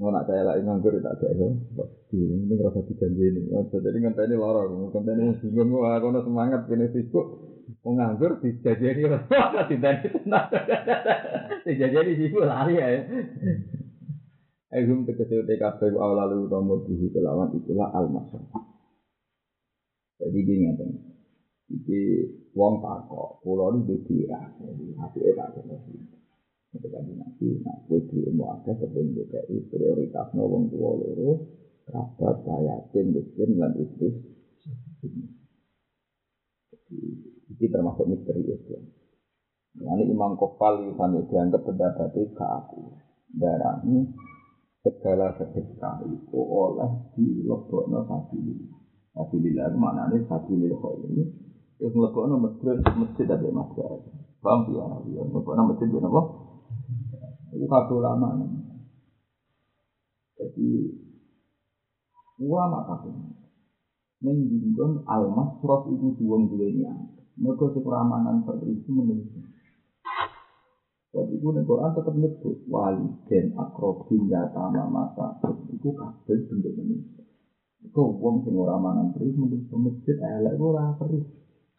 mau nak saya lagi nganggur tak ada ya, ini ini rasa dijanji ini. Jadi ngenteni lara, ngenteni bingung, kono semangat kene sibuk, wong nganggur dijajari rokok ditenteni [LAUGHS] tenan. Dijajari sibuk lari ae. Ayum tegese te kabeh wa lalu utama dihi kelawan itulah al masyar. Jadi gini ya Iki wong takok, pulau ini dikira. Jadi tak itu ada lagi. nanti, nah gue di rumah aja sebelum DKI prioritas nolong dua loro, kerabat saya tim, miskin, lan istri. Termasuk misteri itu. Ini Imam Kopal Yuhan dianggap pendapatnya ke aku. Darahnya segala sedekah itu oleh dilebokno sabilillah. Sabilillah itu maknanya sabilillah ini. Terus melebokno masjid, masjid ada masjid. Paham ya? Melebokno masjid itu apa? Itu kado lama. Jadi ulama kado. Mendinggon al-masrof itu duwong duwenya. Mereka seperamanan seperti itu menurut. Sebab itu nih Quran tetap nyebut wali dan akrobin yatama masa itu kabel bentuk manusia. Itu uang sing ora mangan terus menurut masjid elek ora perih.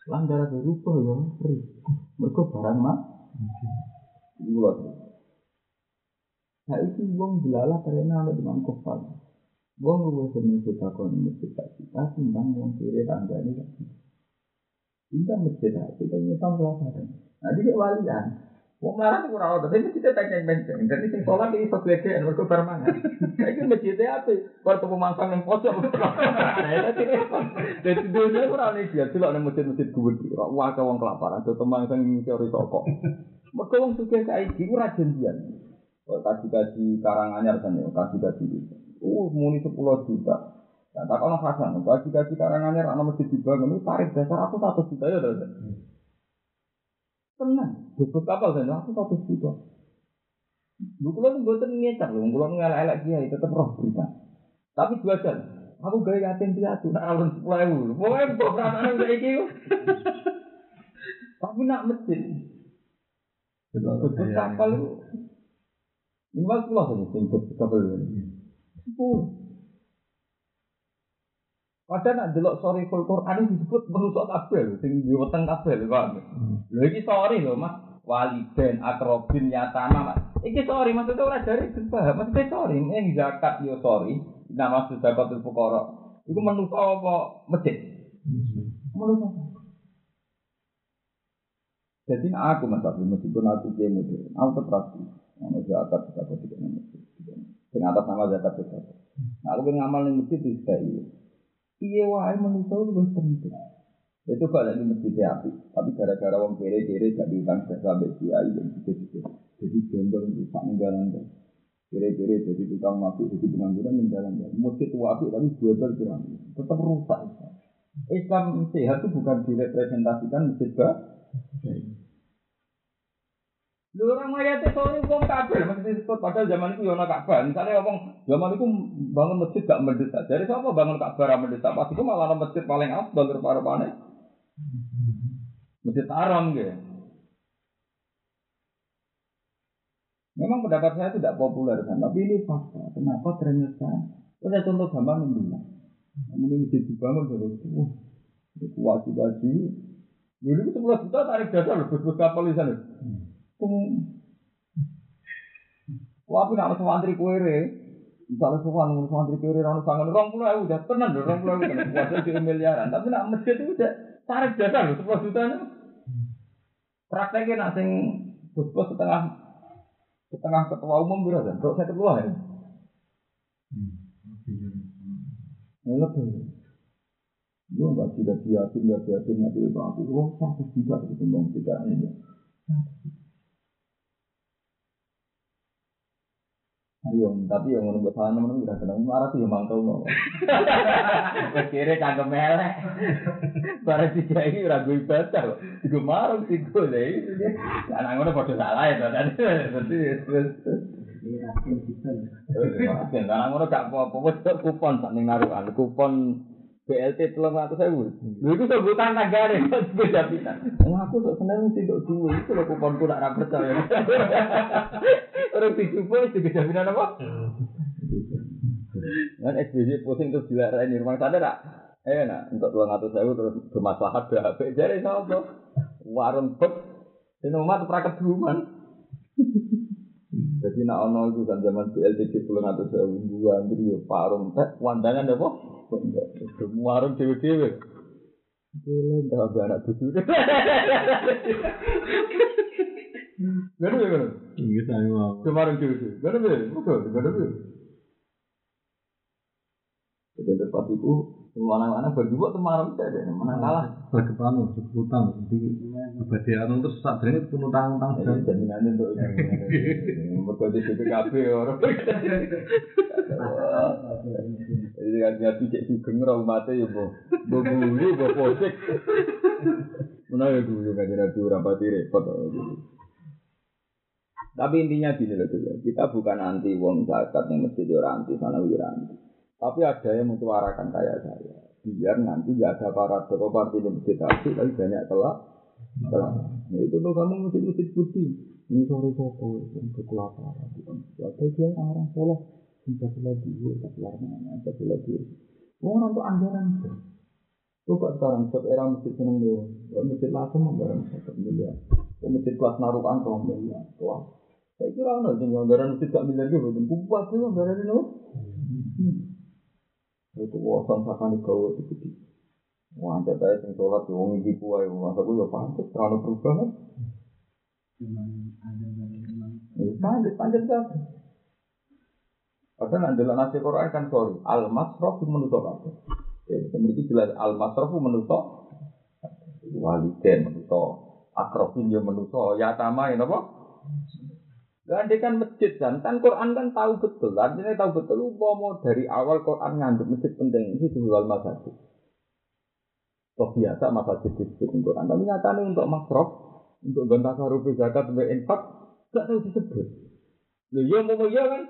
Lan darah berubah ya perih. Mereka barang mah. Itu loh. Nah itu uang belalah karena ada dengan kofal. Uang gue seneng kita kon masjid kita timbang uang kiri tangga ini. Kita masjid kita nyetang pelajaran. Nah jadi walian. Wong larang itu kurang ada, tapi tanya benteng. Jadi sing sholat ini gedean, mereka bermangan. Ini masjidnya apa? Kalau temu mangkang yang pojok. [LAUGHS] Jadi dunia kurang nih dia, tidak ada masjid-masjid gue. Wah, wong kelaparan, tuh teman yang teori sokok. Mereka wong suka kayak gini, rajin dia. Kaji-kaji karanganyar kan ya, kaji-kaji itu. Uh, muni sepuluh juta. Ya, tak kalau hasan, kaji-kaji karanganyar, anak masjid dibangun, itu tarif dasar aku satu juta ya, Tenang, bubuk kapal dan aku satu juta. Lu kulo tuh buatan ngecar loh, kulo ngelak-elak dia tetap roh berita. Tapi dua jam, aku gaya yatim piatu, nak alun sepuluh ribu. Pokoknya kok perasaan kayak gitu. Tapi nak mesin. Bubuk kapal itu. Ini mas pulau saja, bubuk kapal itu. Sepuluh. Padahal nak delok sorry full Quran disebut menusuk kabel, sing diweteng kabel, Pak. Lho iki sorry lho, Mas. Waliden, akrobin, yatama, Mas. Iki sorry, maksudnya ora dari paham, maksudnya sorry, yang zakat yo sorry, nama zakat fuqara. Iku menusuk apa masjid? Menusuk. Jadi aku mas Abdul meskipun aku dia modern, aku tetap Ono zakat zakat tidak masjid. Sing atas nama zakat zakat. Aku ngamal ning masjid itu Iya wae itu lebih penting. Itu kalau lagi masjid api, tapi gara-gara wong kere-kere gak diutang jasa sampai kiai dan gitu-gitu. Jadi gendong tak ninggalan kan. Kere-kere jadi tukang mabuk, jadi pengangguran ninggalan kan. Masjid itu api tapi dua kurang. Tetap rusak. Islam sehat itu bukan direpresentasikan masjid bah. Lu orang mayatnya soalnya wong kabel, maksudnya disebut padahal zaman itu yana Ka'bah. Misalnya ngomong zaman itu bangun masjid gak mendesak. Jadi siapa bangun Ka'bah ra mendesak? Pas itu malah masjid paling afdal mana? Masjid Haram gitu. Memang pendapat saya itu tidak populer kan, tapi ini fakta. Kenapa sekarang? Ada contoh gambar membilang. Ini masjid dibangun terus, wah, kuat juga sih. Dulu itu sebelas juta tarik dasar, bus-bus kapal di sana. Wah, aku nak santri kuere. Misalnya sowan ngurus santri kuere rano sangat orang pulau aku udah tenang dong orang pulau kan kuasa di miliaran. Tapi nak masjid itu udah tarik dasar loh sepuluh juta nih. Prakteknya nak sing bos-bos setengah setengah ketua umum berapa? Kalau saya ketua ya. Lebih. Yo nggak tidak yakin, nggak yakin nanti itu aku. Oh, satu juta itu bang tidak ini. Tapi yang menurut saya teman udah kena marah sih kau mau. Kira cangkem melek. Barang tiga ini ragu ibadah, juga marah sih gue deh. Anak ngono pada salah ya, tadi. Berarti karena ngono gak apa-apa, wis kupon sak ning narukan, kupon BLT telung ratus ribu. Lha iku sebutan tanggane kok beda pita. Wong aku kok seneng sih kok duwe iku lho kuponku nak ra percaya. [LAUGHS] Orang dijupuk itu jaminan apa? [LAUGHS] Kan SBY pusing terus dilarani rumah sana tak? Eh nak untuk telung ratus ribu terus bermaslahat BHP jadi sapa? Warung pet. Sing omah tuh praket duluan. [LAUGHS] Jadi nak ono itu kan zaman BLT puluh atau seribu antri yo parung teh wandangan apa? Warung dewe-dewe. Enggak ada anak cucu. Gak ada gak Ini saya mau. Kemarin dewe-dewe. Gak ada betul, gak ada Jadi tempat itu anak-anak berjuang kemarin saja, mana kalah. Berkepan untuk utang. Jadi abadi anu terus saat ini pun utang utang. Jadi jaminannya untuk mereka di BPKB orang. Jadi kan dia cek sugeng ra umate ya bu, bu guyu, bu posik. Mana ya guyu kan jadi nabi ora pati repot. Tapi intinya gini loh ya, kita bukan anti wong zakat yang mesti orang anti sana anti. Tapi ada yang menyuarakan kayak saya. Biar nanti gak ada para partai yang masjid tapi banyak telah telah. Nah, itu tuh kamu mesti mesti putih. Ini sore sopo, untuk kelaparan. Ada dia orang soleh empat belas mana, empat belas dua. Orang tuh anggaran itu. Coba sekarang, setiap era masjid seneng dewa. Masjid langsung anggaran satu miliar. Masjid kelas narukan tuh miliar. Wah, saya kira ada sih anggaran masjid gak miliar gitu. Kupas tuh anggaran itu. Itu wawasan sakan di kau itu gede. Wah, anjir saya sing sholat wong iki kuwi masa gue ya pantes terlalu perubahan. Pantes, pantes kan. Padahal nanti dalam nasi Quran kan sorry, al masrof menutup apa? Ya, memiliki jelas al masrof menutup waliden menutup akrofin yang menutup ya tama ini apa? Dan kan masjid kan, kan Quran kan tahu betul, artinya tahu betul mau dari awal Quran ngandung masjid penting ini jual masjid. Toh biasa masjid disebut Quran, tapi nyatanya untuk masrof, untuk gantah sarupi zakat, untuk infak, gak tahu disebut. Loh, ya mau ya kan,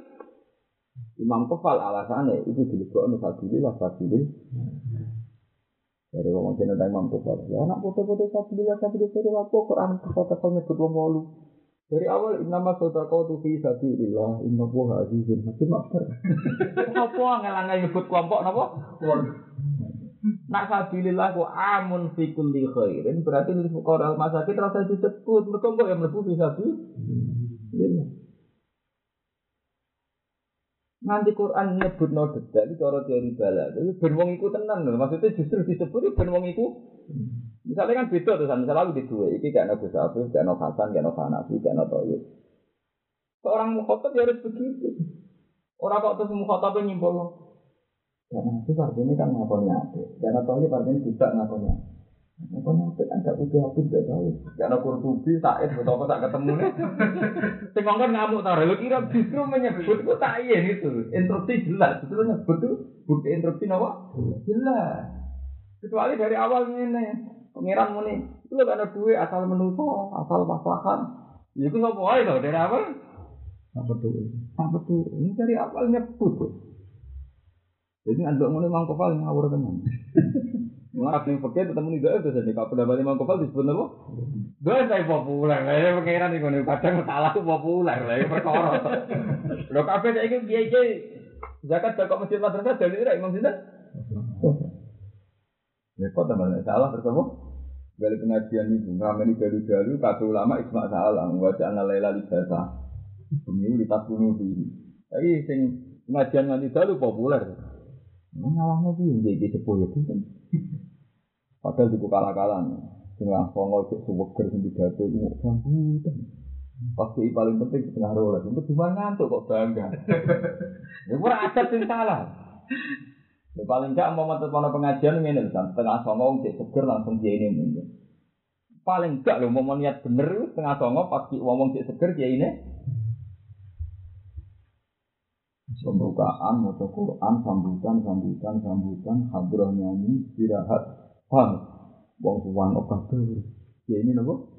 Imam Kefal alasannya itu dilebok sabilillah sabilil. Dari wong jeneng Imam Kefal. Ya anak foto-foto sabilillah sabilillah dari apa Quran kata-kata nyebut wong. Dari awal innama sadaqatu fi sabilillah inna huwa azizun hakim akbar. [LAUGHS] Apa ngelangai nyebut kelompok napa? Nak sabilillah ku amun fi kulli khairin berarti lil fuqara masakin rasa disebut mergo kok yang mlebu fi sabilillah. Nanti Quran nyebut no detail cara teori bala. Jadi ben wong iku tenan lho. Maksudnya justru disebut ben wong iku. Misalnya kan beda tuh, misalnya aku di dua, ini gak ada Gus Afif, gak ada Hasan, gak ada Hanafi, gak ada Toyib. Seorang mukhotob ya harus begitu. Orang kok terus mukhotob nyimpul. Karena itu artinya kan ngakonnya ada. Karena Toyib artinya tidak ngakonnya. Ngakonnya ada kan gak butuh apa gak tahu. Karena Kurtubi, Said, betul apa tak ketemu nih. [LAUGHS] Sing ngomong ngamuk tau, lu kira justru menyebut itu tak iya itu. Interupsi jelas, itu nyebut itu bukti interupsi apa? Jelas. Kecuali dari awal ini, pengiran muni, itu lo ada duit asal menuso, asal maslahan. Ya itu nggak boleh loh dari awal. Apa tuh? Apa tuh? Ini dari awal nyebut. Jadi andok muni mang kepal ngawur teman. Ngarap nih pakai ketemu nih gak itu jadi kalau pendapat mang kepal disebut apa? Dua saya populer, lah pengiran nih kono kadang [LAUGHS] salah tuh populer lah perkara. Lo kafe saya ini biaya zakat zakat masjid madrasah dari imam sinten. Repot teman salah bersama. Dari pengajian itu, ramai dalu-dalu, kata ulama isma salah, wajah anak lela libasa. Pemilu di tas bunuh diri. Tapi sing pengajian nganti dalu populer. Ngalahnya sih, jadi sepuh itu. Padahal itu kalah-kalah. Tengah songo cek seweger sing pidato iku sambutan. Pasti paling penting setengah rolas. Itu cuma ngantuk kok bangga. Ya ora ada sing salah. Ya, paling enggak mau metu pono pengajian lho, San. setengah songo cek seger langsung dia ini mundur. Paling enggak lho mau niat bener setengah songo pasti ngomong cek seger dia ini. Pembukaan, moto Quran, sambutan, sambutan, sambutan, hadroh nyanyi, istirahat, paham? Wong tuan kabeh. Ya ini nopo?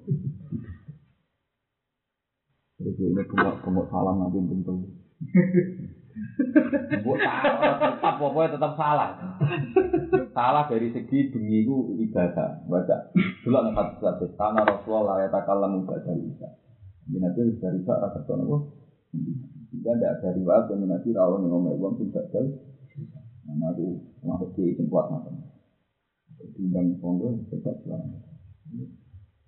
Ya ini bengok-bengok salam nanti tentu. Salah, tetap pokoknya tetap salah. salah dari segi bengi itu ibadah. Baca. Dulu nih hadis hadis. Karena Rasulullah ya takalam ibadah bisa. Nanti bisa riba rasa tuh nopo. Jika tidak ada riwayat yang nanti rawon yang ngomong uang tidak jauh. Nah itu termasuk di kuat macam. Timbang pondok tetap selamat.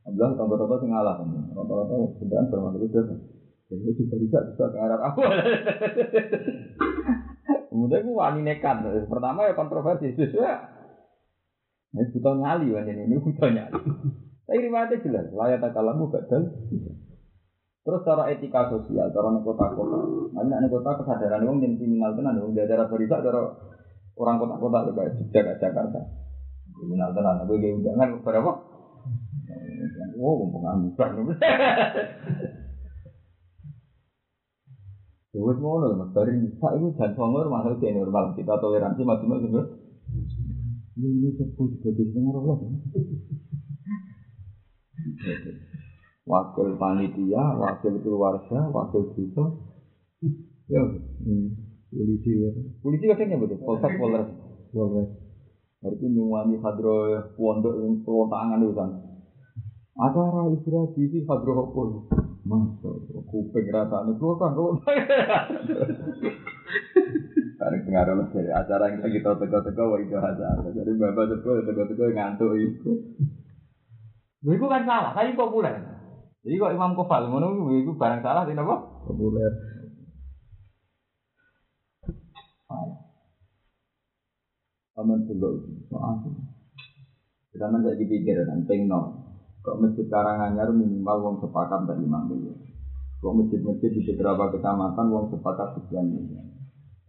Abdullah tambah-tambah sing kan. Rata-rata sedang termasuk itu. Jadi juga bisa juga ke arah aku. [LAUGHS] Kemudian aku wani nekat. Pertama ya kontroversi. Sesuai. Ini butuh nyali kan ini. Ini butuh nyali. Tapi riwayatnya jelas. Layak tak kalamu badal. Terus cara etika sosial, cara nih kota-kota. Nanti nih kota kesadaran orang yang kriminal tenan, orang di daerah berita, cara orang kota-kota juga Jogja, Jakarta. Kriminal tenan, aku dia undangan berapa? Oh, pengangguran. Wes ngono lho, Mas. Dari sak iku jan songo masuk ke normal. Kita toleransi maksimal sebenarnya. Ini ini sebut juga di tengah Allah. Wakil panitia, wakil keluarga, wakil desa. Ya, polisi ya. Polisi katanya betul. Polsek Polres. Polres. Hari itu nyuwani hadro pondok yang pelontangan itu kan. Acara istirahat di hadro apa? Masa, kuping rasanya pelontang, pelontang. Tarik pengaruh dari acara yang kita teko-teko wah itu acara. Jadi bapak teko teko-teko ngantuk itu. Lha iku kan salah, saya populer. Jadi kok Imam Kofal ngono iku barang salah tidak apa? Populer. Aman dulu soal. Kita nanti dipikir tengok. Kok masjid Karanganyar minimal wong sepakat dari lima miliar. Kok masjid-masjid di beberapa kecamatan wong sepakat sekian miliar.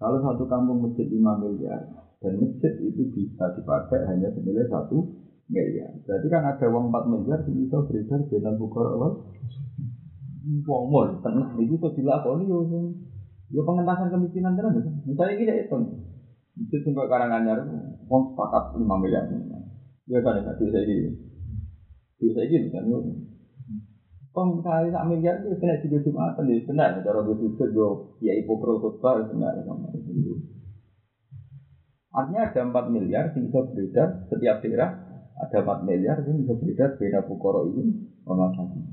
Kalau satu kampung masjid 5 miliar dan masjid itu bisa dipakai hanya senilai satu miliar. Berarti kan ada uang 4 miliar yang bisa beredar di dalam bukor awal. Wong mul, tenang, itu kok dilakoni yo. Yo pengentasan kemiskinan tenan. Misalnya kita hitung. Masjid sing Karanganyar wong sepakat 5 miliar. Ya kan ya, saya gitu. Bisa gitu kan yo. Pem kali sak miliar itu kena tiga jumatan di benar cara gue tuh gue ya ipokro khotbah benar sama itu. Artinya ada 4 miliar yang bisa beredar setiap daerah ada 4 miliar yang bisa beredar beda pukoro ini pemasangan.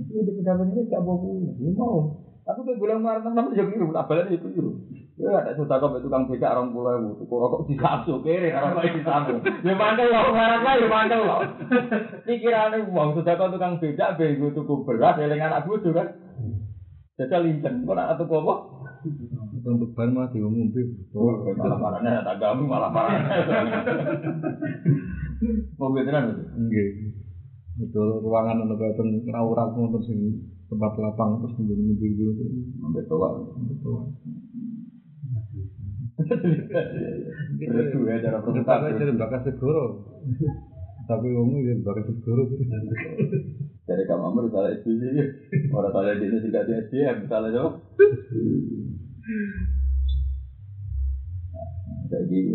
Jadi di pendapat ini tidak mau ini mau. Tapi gue bilang marah teman jadi biru, abalan itu biru. Ya ada sudah kau tukang becak orang pulau itu, kok kok disambung kiri, orang lain disambung. Ya mantel loh, ngarang lah, ya mantel loh. Pikirannya uang sudah kau tukang becak, bego tuku beras, eling anak bucu kan. Jajal lincen, kok nak tuku apa? Untuk ban mah diumumkan. Oh, malah marahnya tak gamu, malah marahnya. Mau beneran itu? Nggih. Betul ruangan untuk itu ngawurat terus sing tempat lapang terus menjadi mobil dulu Sampai tua. betul. Terus ya cara presentasi. jadi bakas segoro. Tapi kamu jadi bakas segoro. Dari kamu amur salah SPJ, orang salah di Indonesia tidak di SPM, salah coba. Kayak gitu.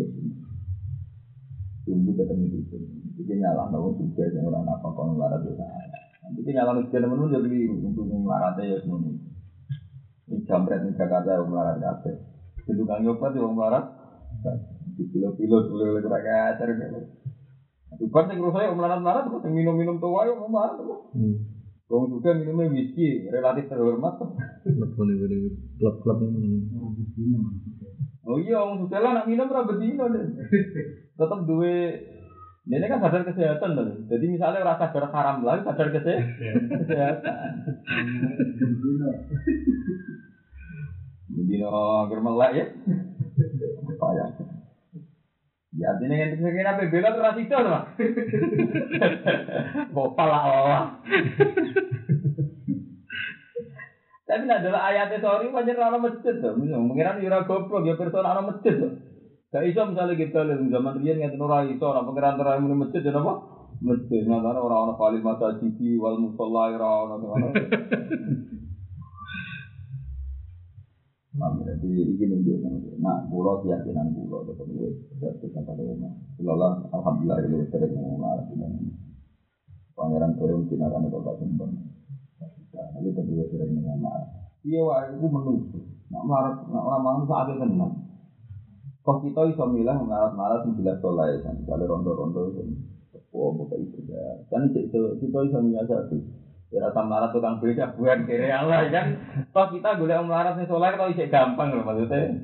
Tunggu ketemu itu. Jadi nyala tahu juga yang orang apa kalau melarat itu Nanti nyala nih temen-temen jadi untuk melarat ya semua. Ini jambret di Jakarta yang melarat kafe. Itu kan nyoba di orang melarat. Di pilot-pilot boleh oleh kurang ajar gitu. Bukan yang rusak yang melarat-melarat, kok minum-minum tua yang melarat. Kau juga minumnya whisky, relatif terhormat. Telepon ini klub-klub ini. Oh iya, orang sudah lah nak minum berapa dino deh. Tetap dua. Ini kan sadar kesehatan tuh. Jadi misalnya rasa sadar haram lagi sadar kese- kesehatan. Dino agar melek ya. Apa ya? artinya yang pengen apa bela rasi itu mah. Bopal lah Allah. Tapi nak adalah ayatnya sorry banyak orang masjid tuh. Mengira yura goblok ya person orang masjid tuh. Gak iso misalnya kita lihat zaman rian nggak tenora iso, orang pengiran terakhir mulai masjid dan apa? Masjid. Nyatanya orang-orang paling masa cici wal musola orang-orang. [LAUGHS] Nah, jadi ini nunjuk Nah, pulau keyakinan pulau tetap gue tetap kata rumah. Pulau lah, alhamdulillah itu sering arah ini. Pangeran Korea mungkin akan itu gak sembang. Tapi tetap gue sering arah. Iya, wah, itu menunggu. Nak melarat, nak orang malam saat itu tenang. Kok kita bisa milah melarat-melarat sembilan soleh kan? Kalau rondo-rondo itu, oh, bukan itu ya. Kan kita bisa menyiasati. Ya rasa melarat tukang beca bukan kiri Allah kan. Toh kita boleh melarat nih soleh kalau isek gampang loh maksudnya.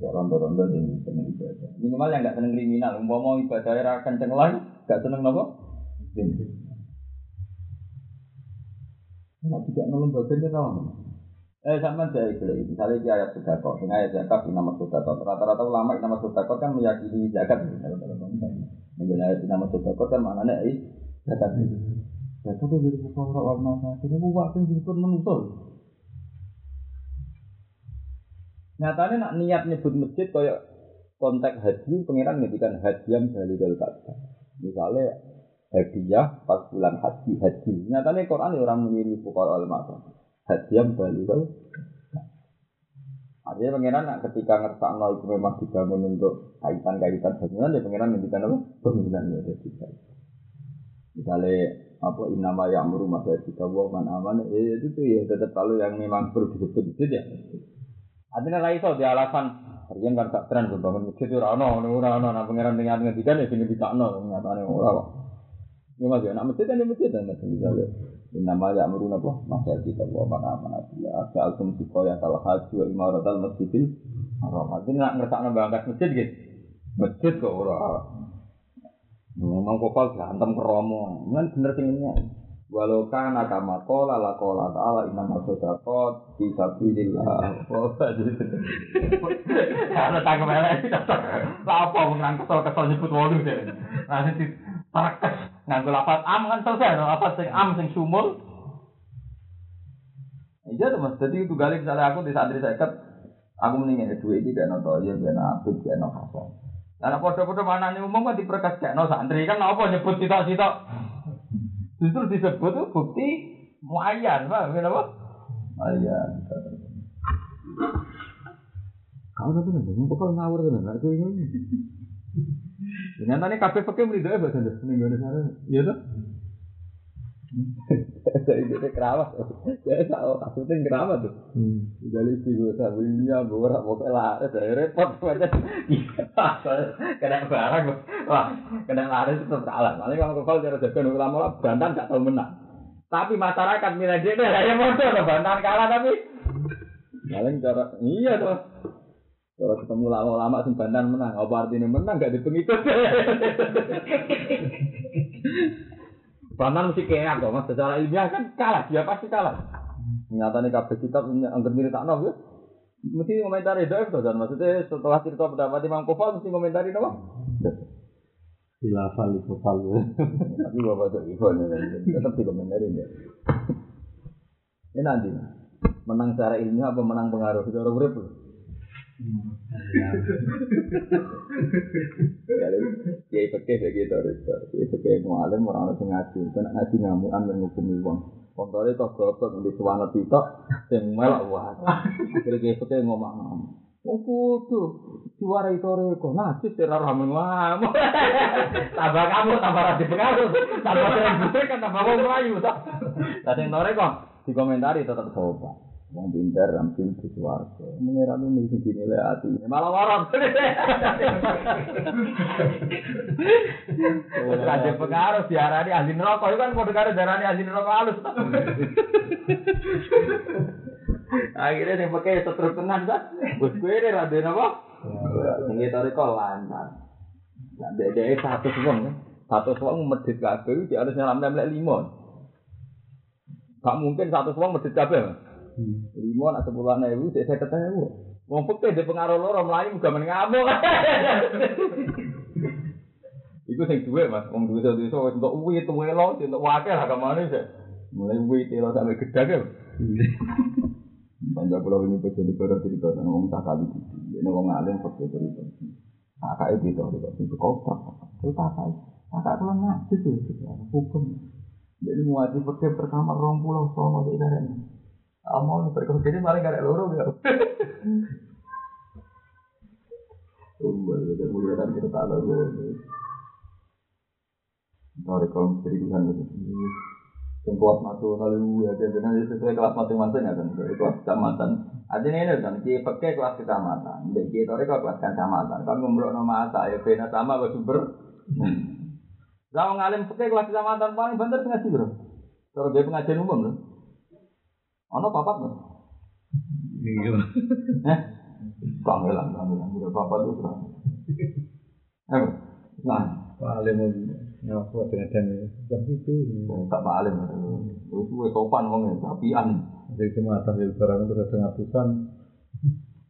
Ya rondo-rondo yang seneng ibadah. Minimal yang nggak seneng kriminal. Umpama ibadah era kenceng lah, nggak seneng apa? Nah, tidak nolong bagiannya tau. Eh sama saya beli, misalnya di ayat sedekah, ini ayat zakat di nama sedekah. Rata-rata ulama nama sedekah kan meyakini zakat. Ini ayat nama sedekah kan maknanya eh zakat. Ya itu dari orang warna sakit itu waktu disebut menusul. Nyatanya nak niat nyebut masjid kayak konteks haji, pengiran ngedikan hadiam dari Ka'bah. Misalnya hadiah pas bulan haji haji. Nyatanya Quran ya orang mengirim pukul al Hadiam dari Artinya pengiran nak ketika ngerasa itu memang dibangun untuk kaitan-kaitan bangunan, ya pengiran ngedikan apa? Bangunan ya jadi. Misalnya apa inama yang merumah dari kita buat man aman eh, itu tuh ya tetap kalau yang memang disebut itu ya artinya lah itu di alasan kalian kan tak tren bangun masjid itu rano rano nah pangeran dengan ngedikan ya sini bisa no nyatanya orang kok. Ya mas ya nak masjid kan ya masjid dan misalnya inama yang merumah apa masa kita buat man aman ya alkum siko yang salah haji wa imarat al masjidil haram. Artinya ngerasa nambah masjid gitu. Masjid kok orang Memang kopal berantem keromo. Kan bener sing ini. Walau kana kama kola la kola ta'ala inna masudakot bisa pilihlah. Karena tanggung melek apa menang kesel kesel nyebut walu deh. Nanti tarakes nganggo lapat am kan selesai. Lapat sing am sing sumul. Iya tuh mas. Jadi itu kali misalnya aku di santri seket, aku mendingin dua ini dan nonton ya biar nabi biar nonton karena podo-podo mana nih umum kan diperkas no santri kan apa nyebut cita-cita. Justru disebut tuh bukti muayyan, pak, kenapa? Muayyan. Kau tuh kan, mau kau ngawur tuh ini. Ternyata nih kafe pakai merido ya bahasa Indonesia, iya tuh. Saya itu keramat. Saya tahu maksudnya keramat tuh. Jadi sih gue tahu ini ya gue orang mau kelar. Saya repot banget. Kena barang. Wah, kena lari itu. Malah kalau kau cara jaga ulama bantan gak tahu menang. Tapi masyarakat milih dia ya bodoh bantan kalah tapi. Paling cara iya tuh. Kalau ketemu lama-lama sing bantan menang, apa artinya menang gak di pengikut? [LAUGHS] Bantan mesti kayak kok mas, secara ilmiah kan kalah, dia pasti kalah. Nyata nih kabeh kitab angker mirip tak ya. Mesti komentari doa itu dan maksudnya setelah cerita pendapat Imam Kofal mesti komentari apa? Hilafal itu kalau Tapi bapak tuh Ivan tetap di komentari ya. Ini nanti menang secara ilmiah apa menang pengaruh secara urip? Ya itu kayak begitu, ya itu kayak mualim orang orang ngaji, kan ngaji ngamuan dan ngukumi uang. Kontore kok goblok di suwana titok, sing melok wah. Akhirnya itu ngomong Oh kudu suara itu reko najis teror ramen. [LAUGHS] Tambah kamu tambah rasi pengaruh, tambah butuh kan tambah mau melayu. Tapi nore kok dikomentari tetap sopan. Wong pinter ramping di suarga. Mengira lu nih sing dinilai hati. Malah warak. Kaje pengaruh diarani ahli neraka itu kan padha karo diarani ahli neraka halus. Akhirnya yang pakai setruk tenan kan. Wis kowe ra dene apa? Sing tore kok lancar. Nah, dek satu wong kan. Satu wong medhit kabeh dia harus nyelam lek limon. Gak mungkin satu wong medhit kabeh. Lima nak sepuluh anak ibu, saya ketemu. Wong pekeh di pengaruh loro melayu juga mengamuk. [LAUGHS] Iku sing duwe Mas, wong duwe desa wis untuk wit welo, untuk wakil lah ke mana sih. Mulai wit welo sampai gedang ya. [LAUGHS] Panjang pulau ini betul di kota cerita dan ngomong tak kali gitu. Ini ngomong alim betul cerita. Kakak itu itu ada itu kotak. Itu kakak, kakak pulang ngaji tuh hukum. Jadi mau ngaji pertama rong pulau sama di nih perkara jadi paling gak ada loro ya. Dari kita tahu misteri Tuhan itu. Yang nasional itu ya, sesuai kelas masing-masing kan, dari kelas ini kan, pakai kelas kecamatan, jadi kita kelas kecamatan. Ngomong nama ya sama. Kalau ngalim pakai kelas kecamatan paling banter ngaji bro. Kalau dia pengajian umum. Ono papat loh. Iya. Kangelan, kangelan, udah papat tuh serang. Eh, nah, Paling mau ngaku dengan dan itu. tak paling itu gue sopan ngomongnya, tapian. Dari kecamatan dari barang itu ada ngatusan.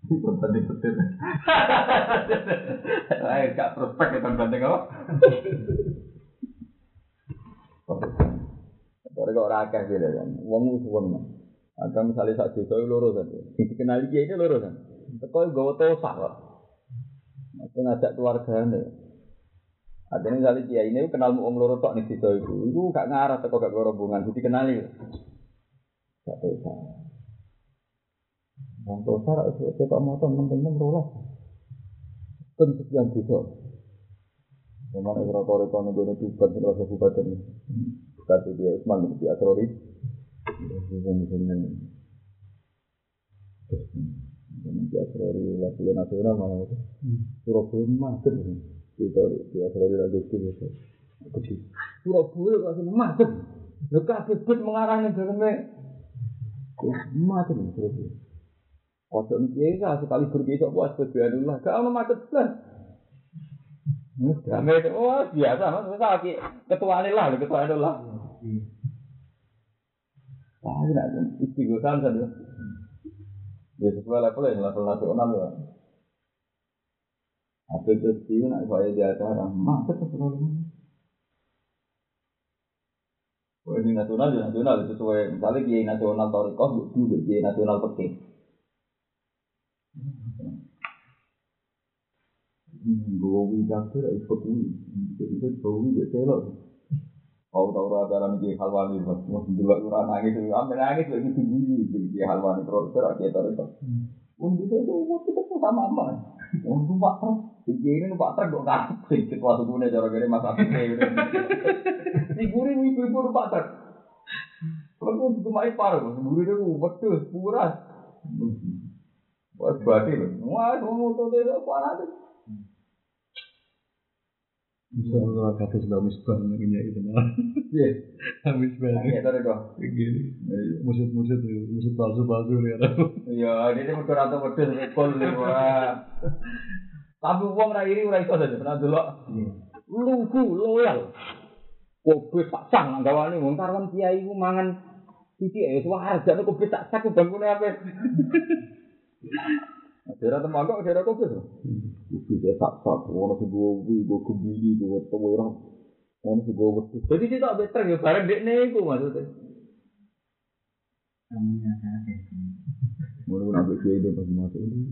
Itu tadi betul. Ayo gak prospek ya kan apa? Tapi kok rakyat gitu kan, uang uang kan. Ada misalnya saat desa itu loro kan, [LAUGHS] dikenali dia ini loro kan. Teko gawa tosak kok. Mesti ngajak keluarganya. Ada misalnya dia ini kenal uang loro tok nih desa itu, itu gak ngarah teko gak rombongan, jadi kenali. Gak tosak. Wong tosa rak cetok motor temen-temen rolas. Ten sekian desa. Memang ora kore kono gone tuban terus kabupaten. Kata dia Usman di Atrori. Di Atrori wakil nasional malah itu. Surabaya macet. Itu di Atrori lagi itu. Kecil. Surabaya langsung macet. Lho kabeh bus mengarahnya daleme. Macet Surabaya. Kodok ini ya sekali puas. Gak ada macet. Damai itu, oh biasa, mas, lagi ketua ini lah, lah. Wah, ini ada istighosan saja. Ya sesuai level ya, level nasional ya. Apa itu sih, nak saya di acara, macet selalu. Oh, ini nasional, ya nasional, sesuai, misalnya kiai nasional Torikoh, juga kiai nasional Pekih. Gowi kafir itu kuwi. Jadi itu gowi gak celok. Kau tahu rata nih halwani pas mau dulu ora nangis, ambil nangis lagi tinggi jadi halwani terus terus kita itu. Itu waktu itu sama apa? Untuk pak terus, jadi ini pak terus kok kan? Situasi punya cara gini masa ini. Figuri ibu-ibu pak terus. Kalau itu main paruh, figuri itu betul, puras. Wah, berarti. Wah, mau tuh dia parah [LAUGHS] tuh. Kalau kata sudah misbah ini ya itu nah. Iya. Misbah. Iya, tadi kok. Gini. Musid-musid musid palsu-palsu ya. Iya, ini mergo ora tau wedhus kol wah. Tapi wong ra iri ora iso saja, pernah delok. Lugu, loyal. Kobe tak sang gawane wong karwan kiai ku mangan iki ya wah harjane kobe tak sak bangkune apa. [LAUGHS] Daerah tembakau, daerah kopi tuh. Kopi tak sak, orang sebuah wi, gue kebili, gue tewirah, orang sebuah wedus. Jadi dia tak better ya, bareng dek nego maksudnya. Namanya saya Mulai nambah dia ini pas masuk. Ini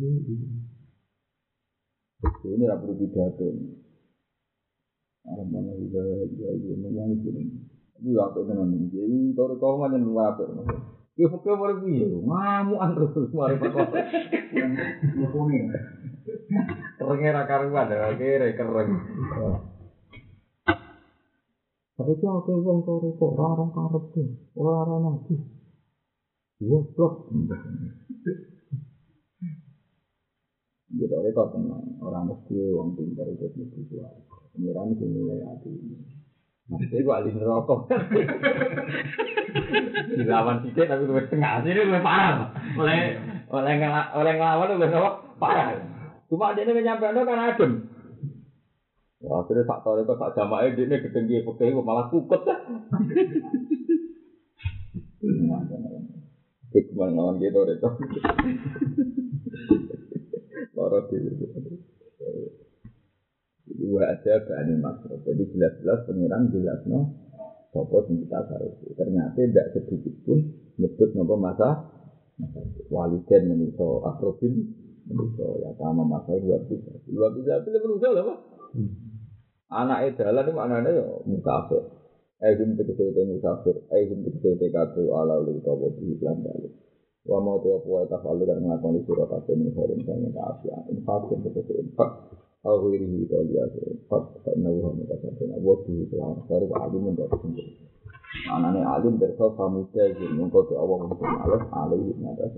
tidak perlu pidato. Alam mana juga ya ya memang itu. Ini apa dengan ini? Jadi kalau kau macam luar apa? Ya pokoknya baru piye, ngamuan terus mari perkara. Ngomongin. Kerengnya ra karuan, ya kere kereng. Tapi itu aku wong karo kok ora ora karep. Ora ora nanti. Goblok. Tenang. Orang mesti wong pintar itu mesti kuat. Pengiran itu mulai hati. Maksudnya gue alih neraka. Dilawan sidik tapi gue setengah sini gue parah. Oleh oleh ngela- oleh ngelawan gue apa? Parah. Cuma dia ini nyampe kan adem. Wah, akhirnya tak tahu itu tak jamaah dia ini gedeng dia pakai gue malah kukut dah. Hikmah lawan gitu itu. Loro dhewe. Wa ada bani makruf. Jadi jelas-jelas pengiran jelas no sopo sing kita taruhi. Ternyata tidak sedikit pun nyebut nopo masa waliden menuso akrobin menuso ya sama masa dua bisa dua bisa itu lebih udah lah pak. Anak edalan itu maknanya ya. Ehum tegese te musafir, ehum tegese te katu ala lu utawa di lan dalem. Wa mau te apa ta falu kan nglakoni sira kabeh ning horen sing kaafian. Infak tegese infak. Aku ini itu dia infak karena wa mau ta sana wa di lan baru alim mendapat sendiri. Anane alim berso pamuda jadi mengko te Allah mungkin alas alih nada.